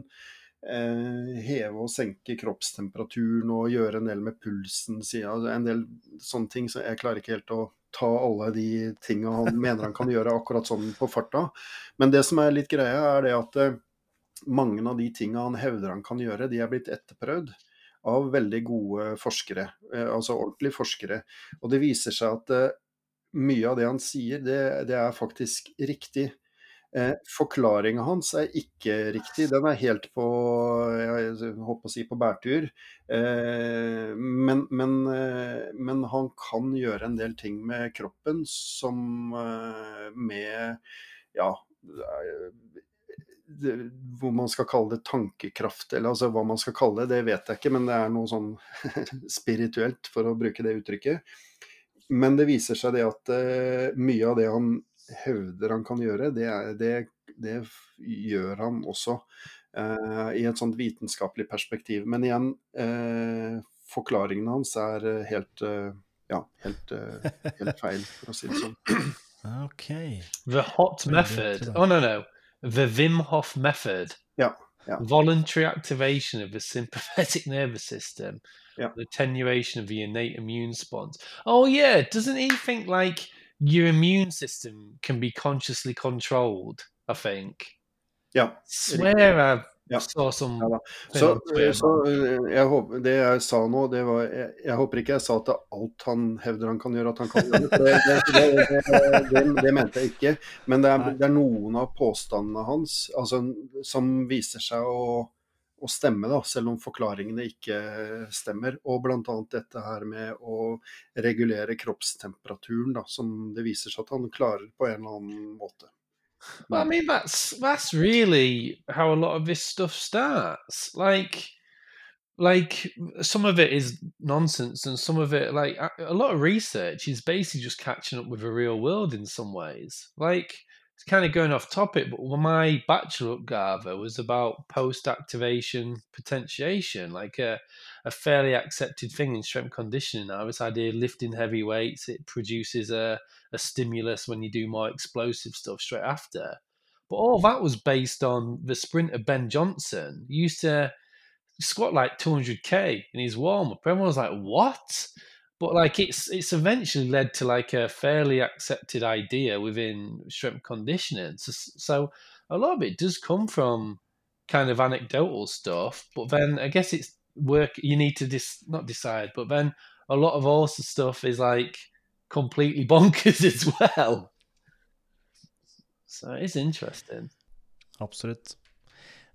eh, heve og senke kroppstemperaturen og gjøre en del med pulsen en del sånne ting. Så jeg klarer ikke helt å ta alle de tinga han mener han kan gjøre akkurat sånn på farta. Men det som er litt greia, er det at eh, mange av de tinga han hevder han kan gjøre, de er blitt etterprøvd av veldig gode forskere. Altså ordentlige forskere. Og det viser seg at mye av det han sier, det, det er faktisk riktig. Eh, Forklaringa hans er ikke riktig. Den er helt på jeg håper å si på bærtur. Eh, men, men, eh, men, han kan gjøre en del ting med kroppen som eh, med ja hvor man skal kalle det tankekraft, eller altså hva man skal kalle det, det vet jeg ikke, men det er noe sånn (laughs) spirituelt, for å bruke det uttrykket. Men det viser seg det at uh, mye av det han hevder han kan gjøre, det, det, det gjør han også Eh, i et sånt vitenskapelig perspektiv. Men igjen, eh, forklaringen hans er helt, uh, ja, helt, helt, feil, for å si det sånn. (clears throat) Okay. The hot method. Oh, no, no. The Wim Hof method. Ja. Yeah. Voluntary activation of the sympathetic (laughs) nervous system, yeah. the attenuation of the innate immune response. Oh yeah, doesn't he think like your immune system can be consciously controlled. I think. Ja. Swear I've ja. saw some. Ja, så, så jeg håper, det jeg sa nå, det var jeg, jeg, håper ikke jeg sa at alt han hevder han kan gjøre, at han kan gjøre. Det, det, det, det mente jeg ikke. Men det er, det er noen av påstandene hans altså, som viser seg å å stemme, da, selv om forklaringene ikke stemmer. Og bl.a. dette her med å regulere kroppstemperaturen, da, som det viser seg at han klarer på en eller annen måte. Well, I mean, that's that's really how a lot of this stuff starts. Like, like some of it is nonsense, and some of it, like a lot of research, is basically just catching up with the real world in some ways. Like, it's kind of going off topic, but my bachelor Gava was about post activation potentiation, like a, a, fairly accepted thing in strength conditioning now. This idea of lifting heavy weights, it produces a, a stimulus when you do more explosive stuff straight after. But all that was based on the sprinter Ben Johnson he used to squat like 200k in his warm up. Everyone was like, "What?" But like it's it's eventually led to like a fairly accepted idea within shrimp conditioning. So, so a lot of it does come from kind of anecdotal stuff, but then I guess it's work you need to dis not decide, but then a lot of also stuff is like completely (laughs) bonkers as well. So it's interesting. Absolutt.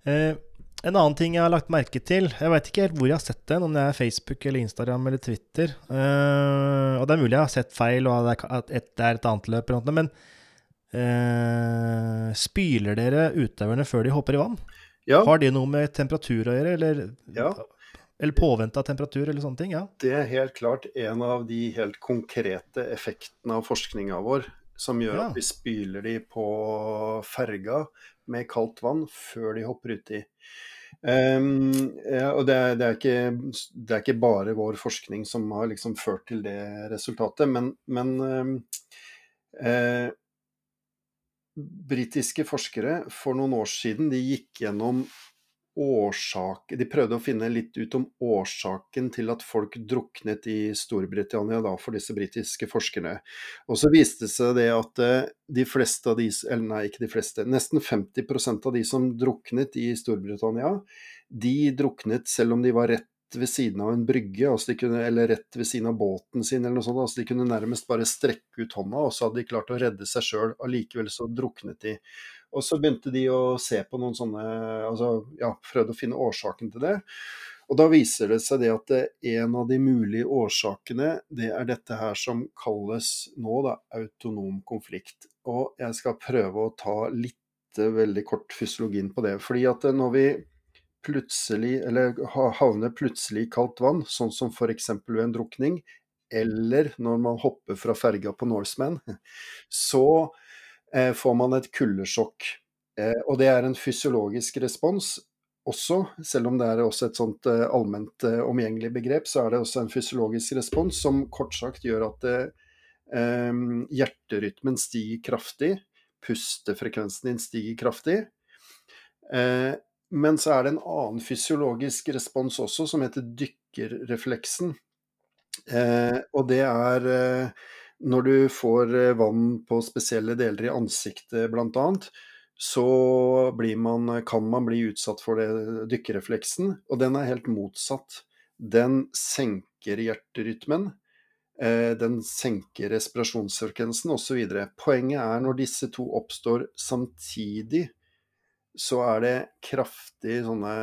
Uh, En annen ting jeg har lagt merke til Jeg veit ikke helt hvor jeg har sett den, om det er Facebook eller Instagram eller Twitter. Uh, og det er mulig jeg har sett feil, og at det er et annet løp, eller noe, men uh, spyler dere utøverne før de hopper i vann? Ja. Har det noe med temperatur å gjøre, eller? Ja. Eller påvente av temperatur eller sånne ting? Ja. Det er helt klart en av de helt konkrete effektene av forskninga vår som gjør Ja. at vi spyler de på ferga med kaldt vann før de hopper uti. Um, ja, og det er, det, er ikke, det er ikke bare vår forskning som har liksom ført til det resultatet, men, men um, eh, britiske forskere for noen år siden de gikk gjennom årsak De prøvde å finne litt ut om årsaken til at folk druknet i Storbritannia da, for disse britiske forskerne. Og så viste det seg at eh, de fleste av de Eller nei, ikke de fleste. Nesten 50% av de som druknet i Storbritannia, de druknet selv om de var rett ved siden av en brygge, altså kunne, eller rett ved siden av båten sin, eller noe sånt. Altså de kunne nærmest bare strekke ut hånda, og så hadde de klart å redde seg sjøl. Allikevel så druknet de. Og så begynte de å se på noen sånne altså ja, prøvde å finne årsaken til det. Og da viser det seg det at en av de mulige årsakene, det er dette her som kalles nå da autonom konflikt. Og jeg skal prøve å ta litt eh, veldig kort fysiologien på det. Fordi at eh, når vi plutselig, eller havner plutselig i kaldt vann, sånn som f.eks. ved en drukning, eller når man hopper fra ferga på Norseman, (laughs) så eh, får man et kuldesjokk. Eh, og det er en fysiologisk respons også, selv om det er også et sånt eh, allment eh, omgjengelig begrep, så er det også en fysiologisk respons som kort sagt gjør at det, eh, hjerterytmen stiger kraftig, pustefrekvensen din stiger kraftig. Eh, men så er det en annen fysiologisk respons også, som heter dykkerrefleksen. Eh, og det er eh, når du får eh, vann på spesielle deler i ansiktet bl.a., så man, kan man bli utsatt for det dykkerefleksen, og den er helt motsatt. Den senker hjerterytmen, eh, den senker respirasjonsfrekvensen osv. Poenget er når disse to oppstår samtidig, så er det kraftige sånne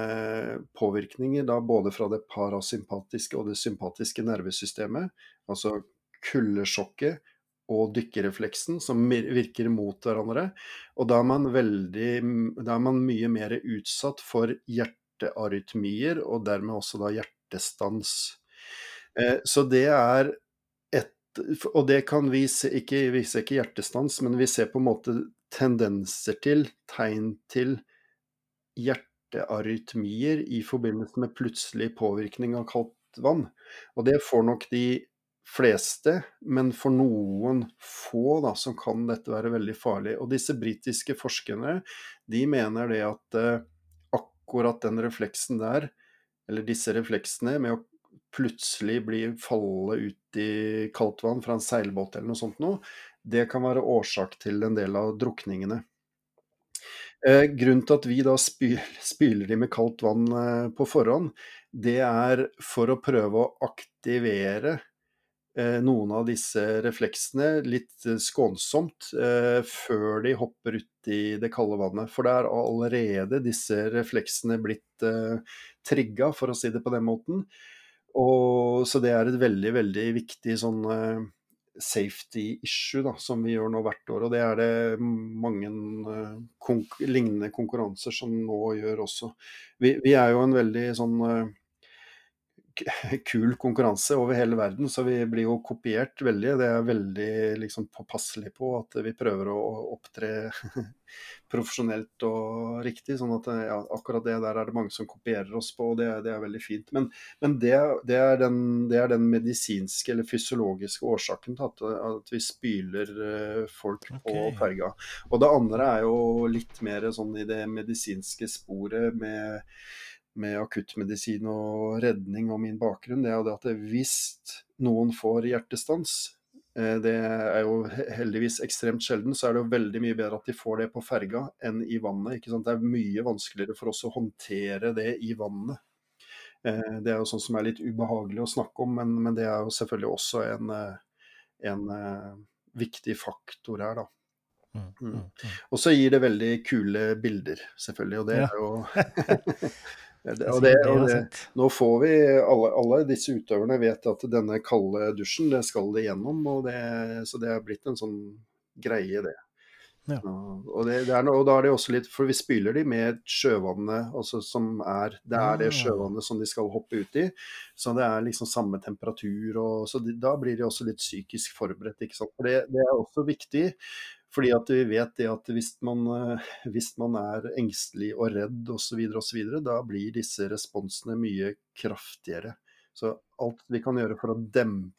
påvirkninger da både fra det parasympatiske og det sympatiske nervesystemet, altså kuldesjokket og dykkerrefleksen som virker mot hverandre. Og da er man veldig Da er man mye mer utsatt for hjertearytmier, og dermed også da hjertestans. Eh, så det er et Og det kan vi se, ikke, vi ser ikke hjertestans, men vi ser på en måte tendenser til, tegn til hjertearytmier i forbindelse med plutselig påvirkning av kaldt vann. Og det får nok de fleste, men for noen få da, så kan dette være veldig farlig. Og disse britiske forskerne de mener det at eh, akkurat den refleksen der, eller disse refleksene med å plutselig bli falle ut i kaldt vann fra en seilbåt eller noe sånt noe, det kan være årsak til en del av drukningene. Eh, grunnen til at vi da spyl, spyler de med kaldt vann eh, på forhånd, det er for å prøve å aktivere noen av disse refleksene litt eh, skånsomt eh, før de hopper ut i det kalde vannet. For det er allerede disse refleksene blitt eh, trigga, for å si det på den måten. Og, så det er et veldig, veldig viktig sånn eh, safety issue da, som vi gjør nå hvert år. Og det er det mange eh, konk lignende konkurranser som nå gjør også. Vi, vi er jo en veldig sånn eh, kul konkurranse over hele verden, så vi blir jo kopiert veldig. Det er veldig liksom påpasselig på at vi prøver å opptre (laughs) profesjonelt og riktig. sånn at ja, akkurat det der er det mange som kopierer oss på, og det, det er veldig fint. Men, men det, det, er den, det er den medisinske eller fysiologiske årsaken til at, at vi spyler eh, folk på okay. ferga. Og det andre er jo litt mer sånn i det medisinske sporet med med akuttmedisin og redning og min bakgrunn, det er jo det at hvis noen får hjertestans, eh, det er jo heldigvis ekstremt sjelden, så er det jo veldig mye bedre at de får det på ferga enn i vannet. ikke sant? Det er mye vanskeligere for oss å håndtere det i vannet. Eh, Det er jo sånn som er litt ubehagelig å snakke om, men, men det er jo selvfølgelig også en, eh, en viktig faktor her, da. Mm, Mm. mm, mm. Og så gir det veldig kule bilder, selvfølgelig, og det Ja. er jo (laughs) (laughs) det, og det, og det, nå får vi alle, alle disse utøverne vet at denne kalde dusjen, det skal de gjennom, så det er blitt en sånn greie, det. Ja. Og, det, det er, og da er det også litt For vi spyler de med sjøvannet, altså som er Det er det Ah. sjøvannet som de skal hoppe ut i. Så det er liksom samme temperatur, og så de, da blir de også litt psykisk forberedt, ikke sant. For det, det er også viktig. Fordi at vi vet det at hvis man, eh, hvis man er engstelig og redd osv., osv., da blir disse responsene mye kraftigere. Så alt vi kan gjøre for å dempe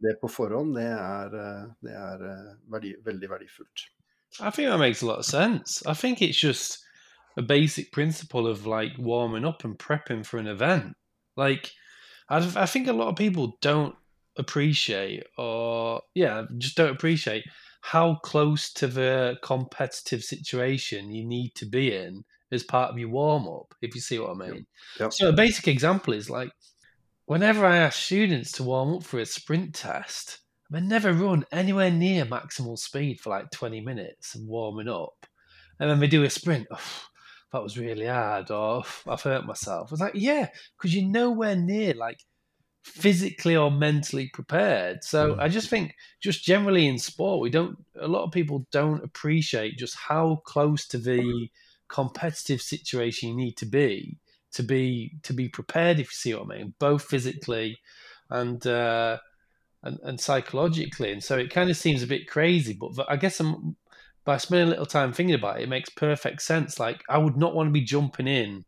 det på forhånd, det er, eh, det er eh, verdi, veldig verdifullt. I think that makes a lot of sense. I think it's just a basic principle of like warming up and prepping for an event. Like, I, I think a lot of people don't appreciate, or yeah, just don't appreciate how close to the competitive situation you need to be in as part of your warm up, if you see what I mean. Yep. So, a basic example is like whenever I ask students to warm up for a sprint test, they never run anywhere near maximal speed for like 20 minutes and warming up. And then they do a sprint. "Oh, that was really hard. Or "Oh, I've hurt myself. I was like, yeah, because you're nowhere near like physically or mentally prepared. So Mm. I just think, just generally in sport, we don't, a lot of people don't appreciate just how close to the competitive situation you need to be to be to be prepared if you see what I mean, both physically and uh, and, and psychologically. And so it kind of seems a bit crazy, but I guess I'm, by spending a little time thinking about it, it makes perfect sense. Like I would not want to be jumping in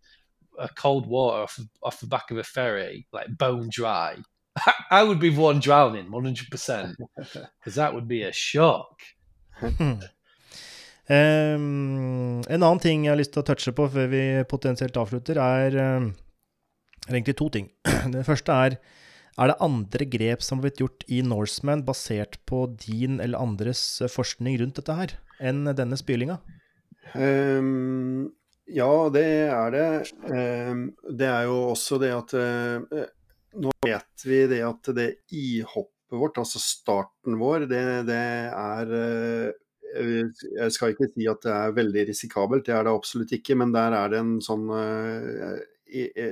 a cold water off off the back of a ferry, like bone dry. (laughs) I would be one drowning, one hundred percent, (laughs) because that would be a shock. Ehm, en annen ting jeg har lyst til å touche på før vi potensielt avslutter, er, er egentlig to ting. (clears throat) Det første er er det andre grep som har blitt gjort i Norseman basert på din eller andres eh, forskning rundt dette her, enn denne spylinga? Ehm, ja, det er det. Ehm, det er jo også det at eh, Nå vet vi det at det ihoppet vårt, altså starten vår, det, det er eh, Jeg skal ikke si at det er veldig risikabelt, det er det absolutt ikke, men der er det en sånn eh,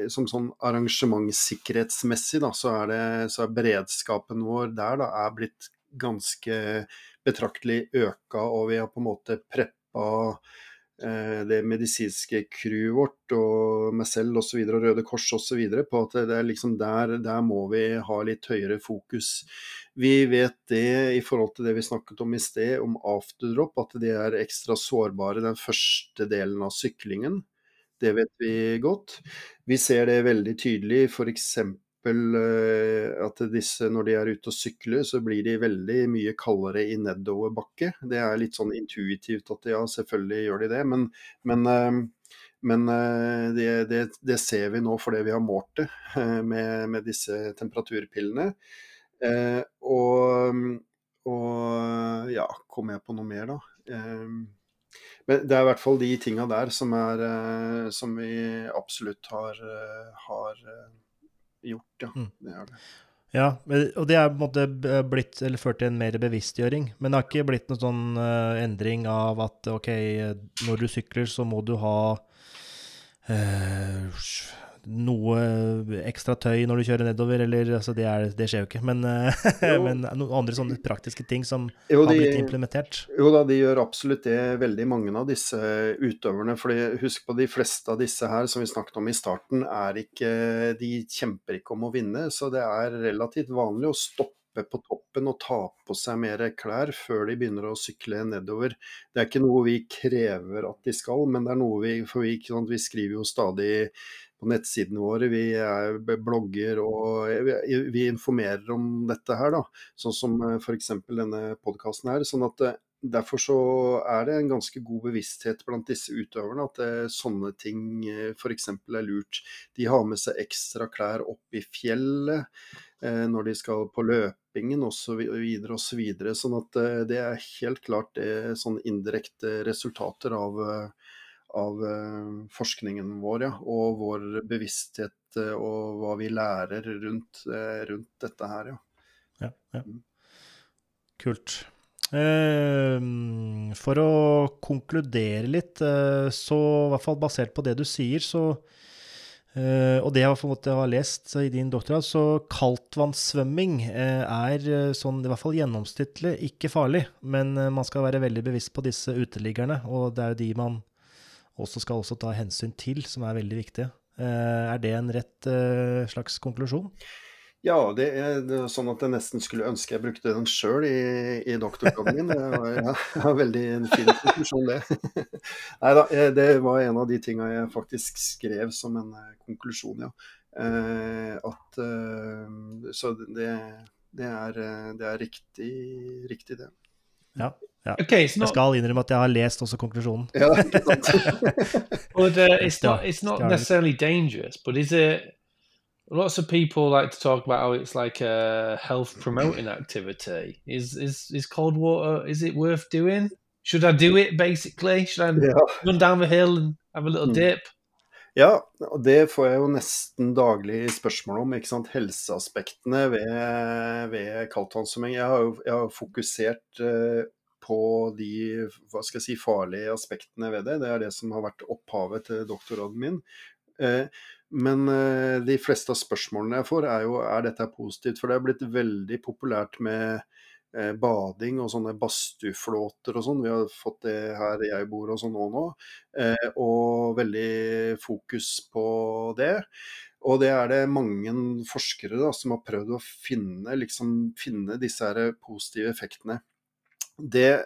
som sånn arrangementssikkerhetsmessig, da, så er, det, så er beredskapen vår der da, er blitt ganske betraktelig øka, og vi har på en måte preppa det medisinske crewet vårt og meg selv osv. og Røde Kors osv. på at det er liksom der, der må vi ha litt høyere fokus. Vi vet det i forhold til det vi snakket om i sted, om afterdrop, at de er ekstra sårbare den første delen av syklingen. Det vet vi godt. Vi ser det veldig tydelig f.eks. at disse, når de er ute og sykler, så blir de veldig mye kaldere i nedoverbakke. Det er litt sånn intuitivt at ja, selvfølgelig gjør de det, men, men, eh, men eh, det, det, det ser vi nå fordi vi har målt det eh, med, med disse temperaturpillene. Eh, og, og ja, kommer jeg på noe mer, da? Eh, men det er i hvert fall de tinga der som, er, eh, som vi absolutt har, eh, har eh, gjort, ja. Mm. Det er det. Ja, og det er på en måte blitt, eller ført til en mer bevisstgjøring. Men det har ikke blitt noen sånn uh, endring av at ok, eh, når du sykler, så må du ha eh, noe ekstra tøy når du kjører nedover, eller altså det, er, det skjer jo ikke. Men, eh, (laughs) Jo. men noen andre sånne praktiske ting som Jo, har blitt implementert. Jo da, de gjør absolutt det, veldig mange av disse utøverne. For husk på de fleste av disse her som vi snakket om i starten, er ikke, de kjemper ikke om å vinne. Så det er relativt vanlig å stoppe på toppen og ta på seg mer klær før de begynner å sykle nedover. Det er ikke noe vi krever at de skal, men det er noe vi For vi, vi skriver jo stadig på nettsidene våre, vi er blogger og vi, vi informerer om dette her, da. Sånn som f.eks. denne podkasten her. sånn at eh, Derfor så er det en ganske god bevissthet blant disse utøverne at eh, sånne ting f.eks. er lurt. De har med seg ekstra klær opp i fjellet eh, når de skal på løpingen osv. osv. Sånn at eh, det er helt klart sånn indirekte resultater av, eh, av eh, forskningen vår ja, og vår bevissthet eh, og hva vi lærer rundt, eh, rundt dette her. Ja. Ja, ja. Mm. Kult. Eh, for å konkludere litt, så i hvert fall basert på det du sier, så Uh, og det jeg har lest i din doktorgrad, så kaldtvannssvømming uh, er uh, sånn i hvert fall gjennomsnittlig ikke farlig. Men man skal være veldig bevisst på disse uteliggerne, og det er jo de man også skal også ta hensyn til, som er veldig viktige. er det en rett slags konklusjon? Ja, det er, sånn at jeg nesten skulle ønske jeg brukte den sjøl i, i doktorgraden min. Det var veldig en fin konklusjon, det. (laughs) Nei da, det var en av de tinga jeg faktisk skrev som en eh, konklusjon, ja. Eh, at eh, Så det, det, er, det er riktig, riktig, det. Ja. Ja. Okay, not... Jeg skal innrømme at jeg har lest også konklusjonen. Ja, but uh, (laughs) it's not, it's not necessarily dangerous, but is it lots of people like to talk about how it's like a health promoting activity. Is is is cold water? Is it worth doing? Should I do it? Basically, should I ja. run down the hill and have a little mm. dip? Ja, og det får jeg jo nesten daglig spørsmål om. ikke sant? Helseaspektene ved, ved kaldtvannssvømming. Jeg har jo fokusert uh, på de hva skal jeg si, farlige aspektene ved det. Det er det som har vært opphavet til doktorgraden min. Uh, men uh, de fleste av spørsmålene jeg får, er jo er dette positivt. For det er blitt veldig populært med bading og sånne badstueflåter og sånn. Vi har fått det her jeg bor og sånn nå nå. Uh, og veldig fokus på det. Og det er det mange forskere da, som har prøvd å finne, liksom, finne disse her positive effektene. Det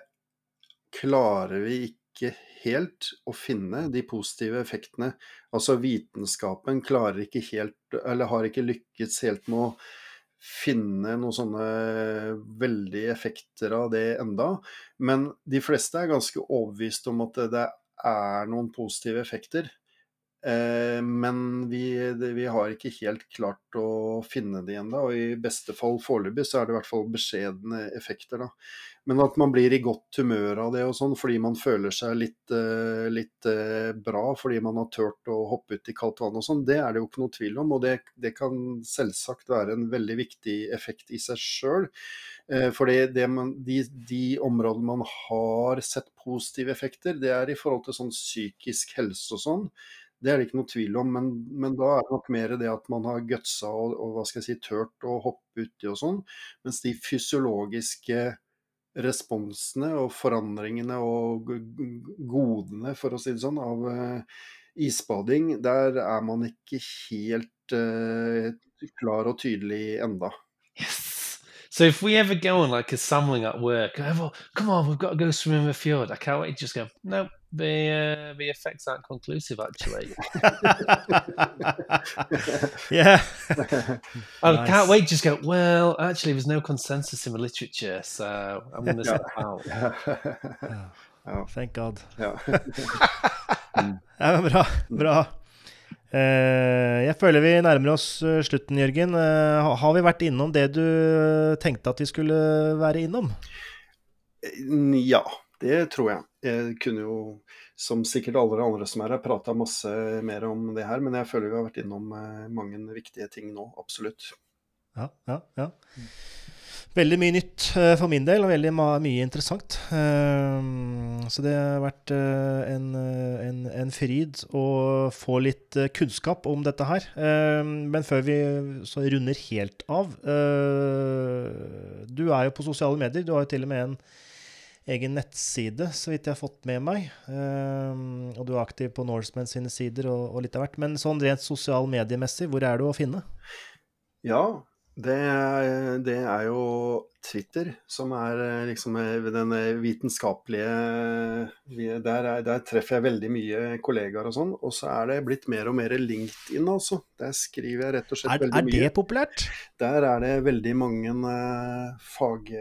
klarer vi ikke helt å finne de positive effektene. Altså vitenskapen klarer ikke helt, eller har ikke lykkes helt med å finne noen sånne veldige effekter av det enda. Men de fleste er ganske overbevist om at det er noen positive effekter. Eh, men vi, vi, har ikke helt klart å finne det igjen, da. Og i beste fall foreløpig så er det i hvert fall beskjedne effekter, da. Men at man blir i godt humør av det og sånn fordi man føler seg litt, eh, litt eh, bra fordi man har turt å hoppe ut i kaldt vann og sånn, det er det jo ikke noe tvil om. Og det, det kan selvsagt være en veldig viktig effekt i seg sjøl. For de, de, områdene man har sett positive effekter, det er i forhold til sånn psykisk helse og sånn. Det er det ikke noe tvil om, men, men da er det nok mer det at man har gutsa og, og hva skal jeg si, turt å hoppe uti og sånn. Mens de fysiologiske responsene og forandringene og godene, for å si det sånn, av uh, isbading, der er man ikke helt uh, klar og tydelig enda. Yes. So if we ever go on like a at work, come on, we've got to go swim in the fjord. I can't wait. Just go. No, the uh, the effects aren't conclusive actually. (laughs) yeah. I nice. can't wait. Just go. Well, actually, there's no consensus in the literature, so I'm going to step (laughs) out. oh, thank God. (laughs) Ja. ja, bra. Bra. Eh, jeg føler vi nærmer oss eh, slutten, Jørgen. Eh, har vi vært innom det du tenkte at vi skulle være innom? Ja, det tror jeg. Jeg kunne jo, som sikkert alle andre som er her, prata masse mer om det her, men jeg føler vi har vært innom mange viktige ting nå. Absolutt. Ja, ja, ja. Veldig mye nytt uh, for min del, og veldig mye interessant. Uh, så det har vært en, en, en, fryd å få litt kunnskap om dette her. men før vi så runder helt av Du er jo på sosiale medier. Du har jo til og med en egen nettside, så vidt jeg har fått med meg. og du er aktiv på Norsemen sine sider og, og litt av hvert. Men sånn rent sosial mediemessig, hvor er du å finne? Ja, det, det, er jo Twitter som er eh, liksom eh, den vitenskapelige der, der, treffer jeg veldig mye kollegaer og sånn. Og så er det blitt mer og mer LinkedIn, altså. Der skriver jeg rett og slett er, veldig mye. Er det populært? Der er det veldig mange fag,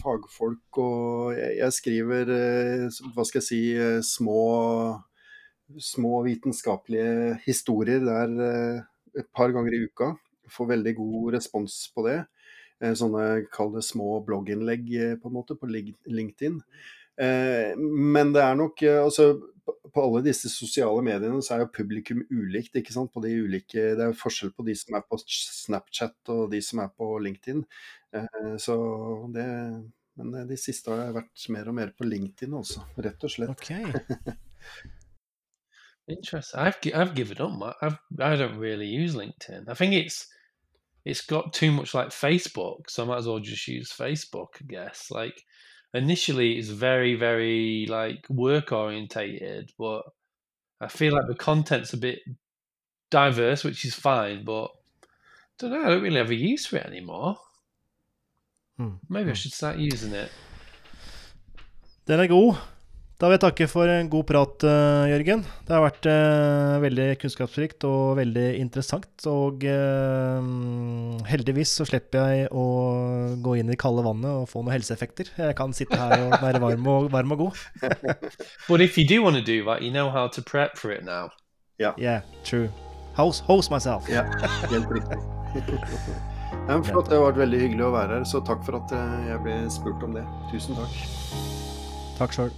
fagfolk, og jeg, jeg, skriver, hva skal jeg si, små, små vitenskapelige historier der et par ganger i uka får veldig god respons på det. Eh, sånne kall det små blogginnlegg eh, på en måte på LinkedIn. Eh, men det er nok altså, På alle disse sosiale mediene så er jo publikum ulikt. ikke sant? På de ulike, det er forskjell på de som er på Snapchat og de som er på LinkedIn. Så det, men de siste har jeg vært mer og mer på LinkedIn også, rett og slett. Okay. (laughs) Interesting. I've I've given up. I've I don't really use LinkedIn. I think it's it's got too much like Facebook, so I might as well just use Facebook. I guess. Like initially, it's very very like work orientated, but I feel like the content's a bit diverse, which is fine. But I don't know. I don't really have a use for it anymore. Mm. Maybe I Mm. should start using it. Den er god. Da vil jeg takke for en god prat, eh, Jørgen. Det har vært uh, veldig kunnskapsrikt og veldig interessant. Og uh, heldigvis så slipper jeg å gå inn i det kalde vannet og få noen helseeffekter. Jeg kan sitte her og være varm og, varm og god. (laughs) But if you do want to do that, you know how to prep for it now. Yeah, true. House, host myself. Ja, helt riktig. (laughs) Ja, flott, Det har vært veldig hyggelig å være her, så takk for at jeg ble spurt om det. Tusen takk. Takk sjøl.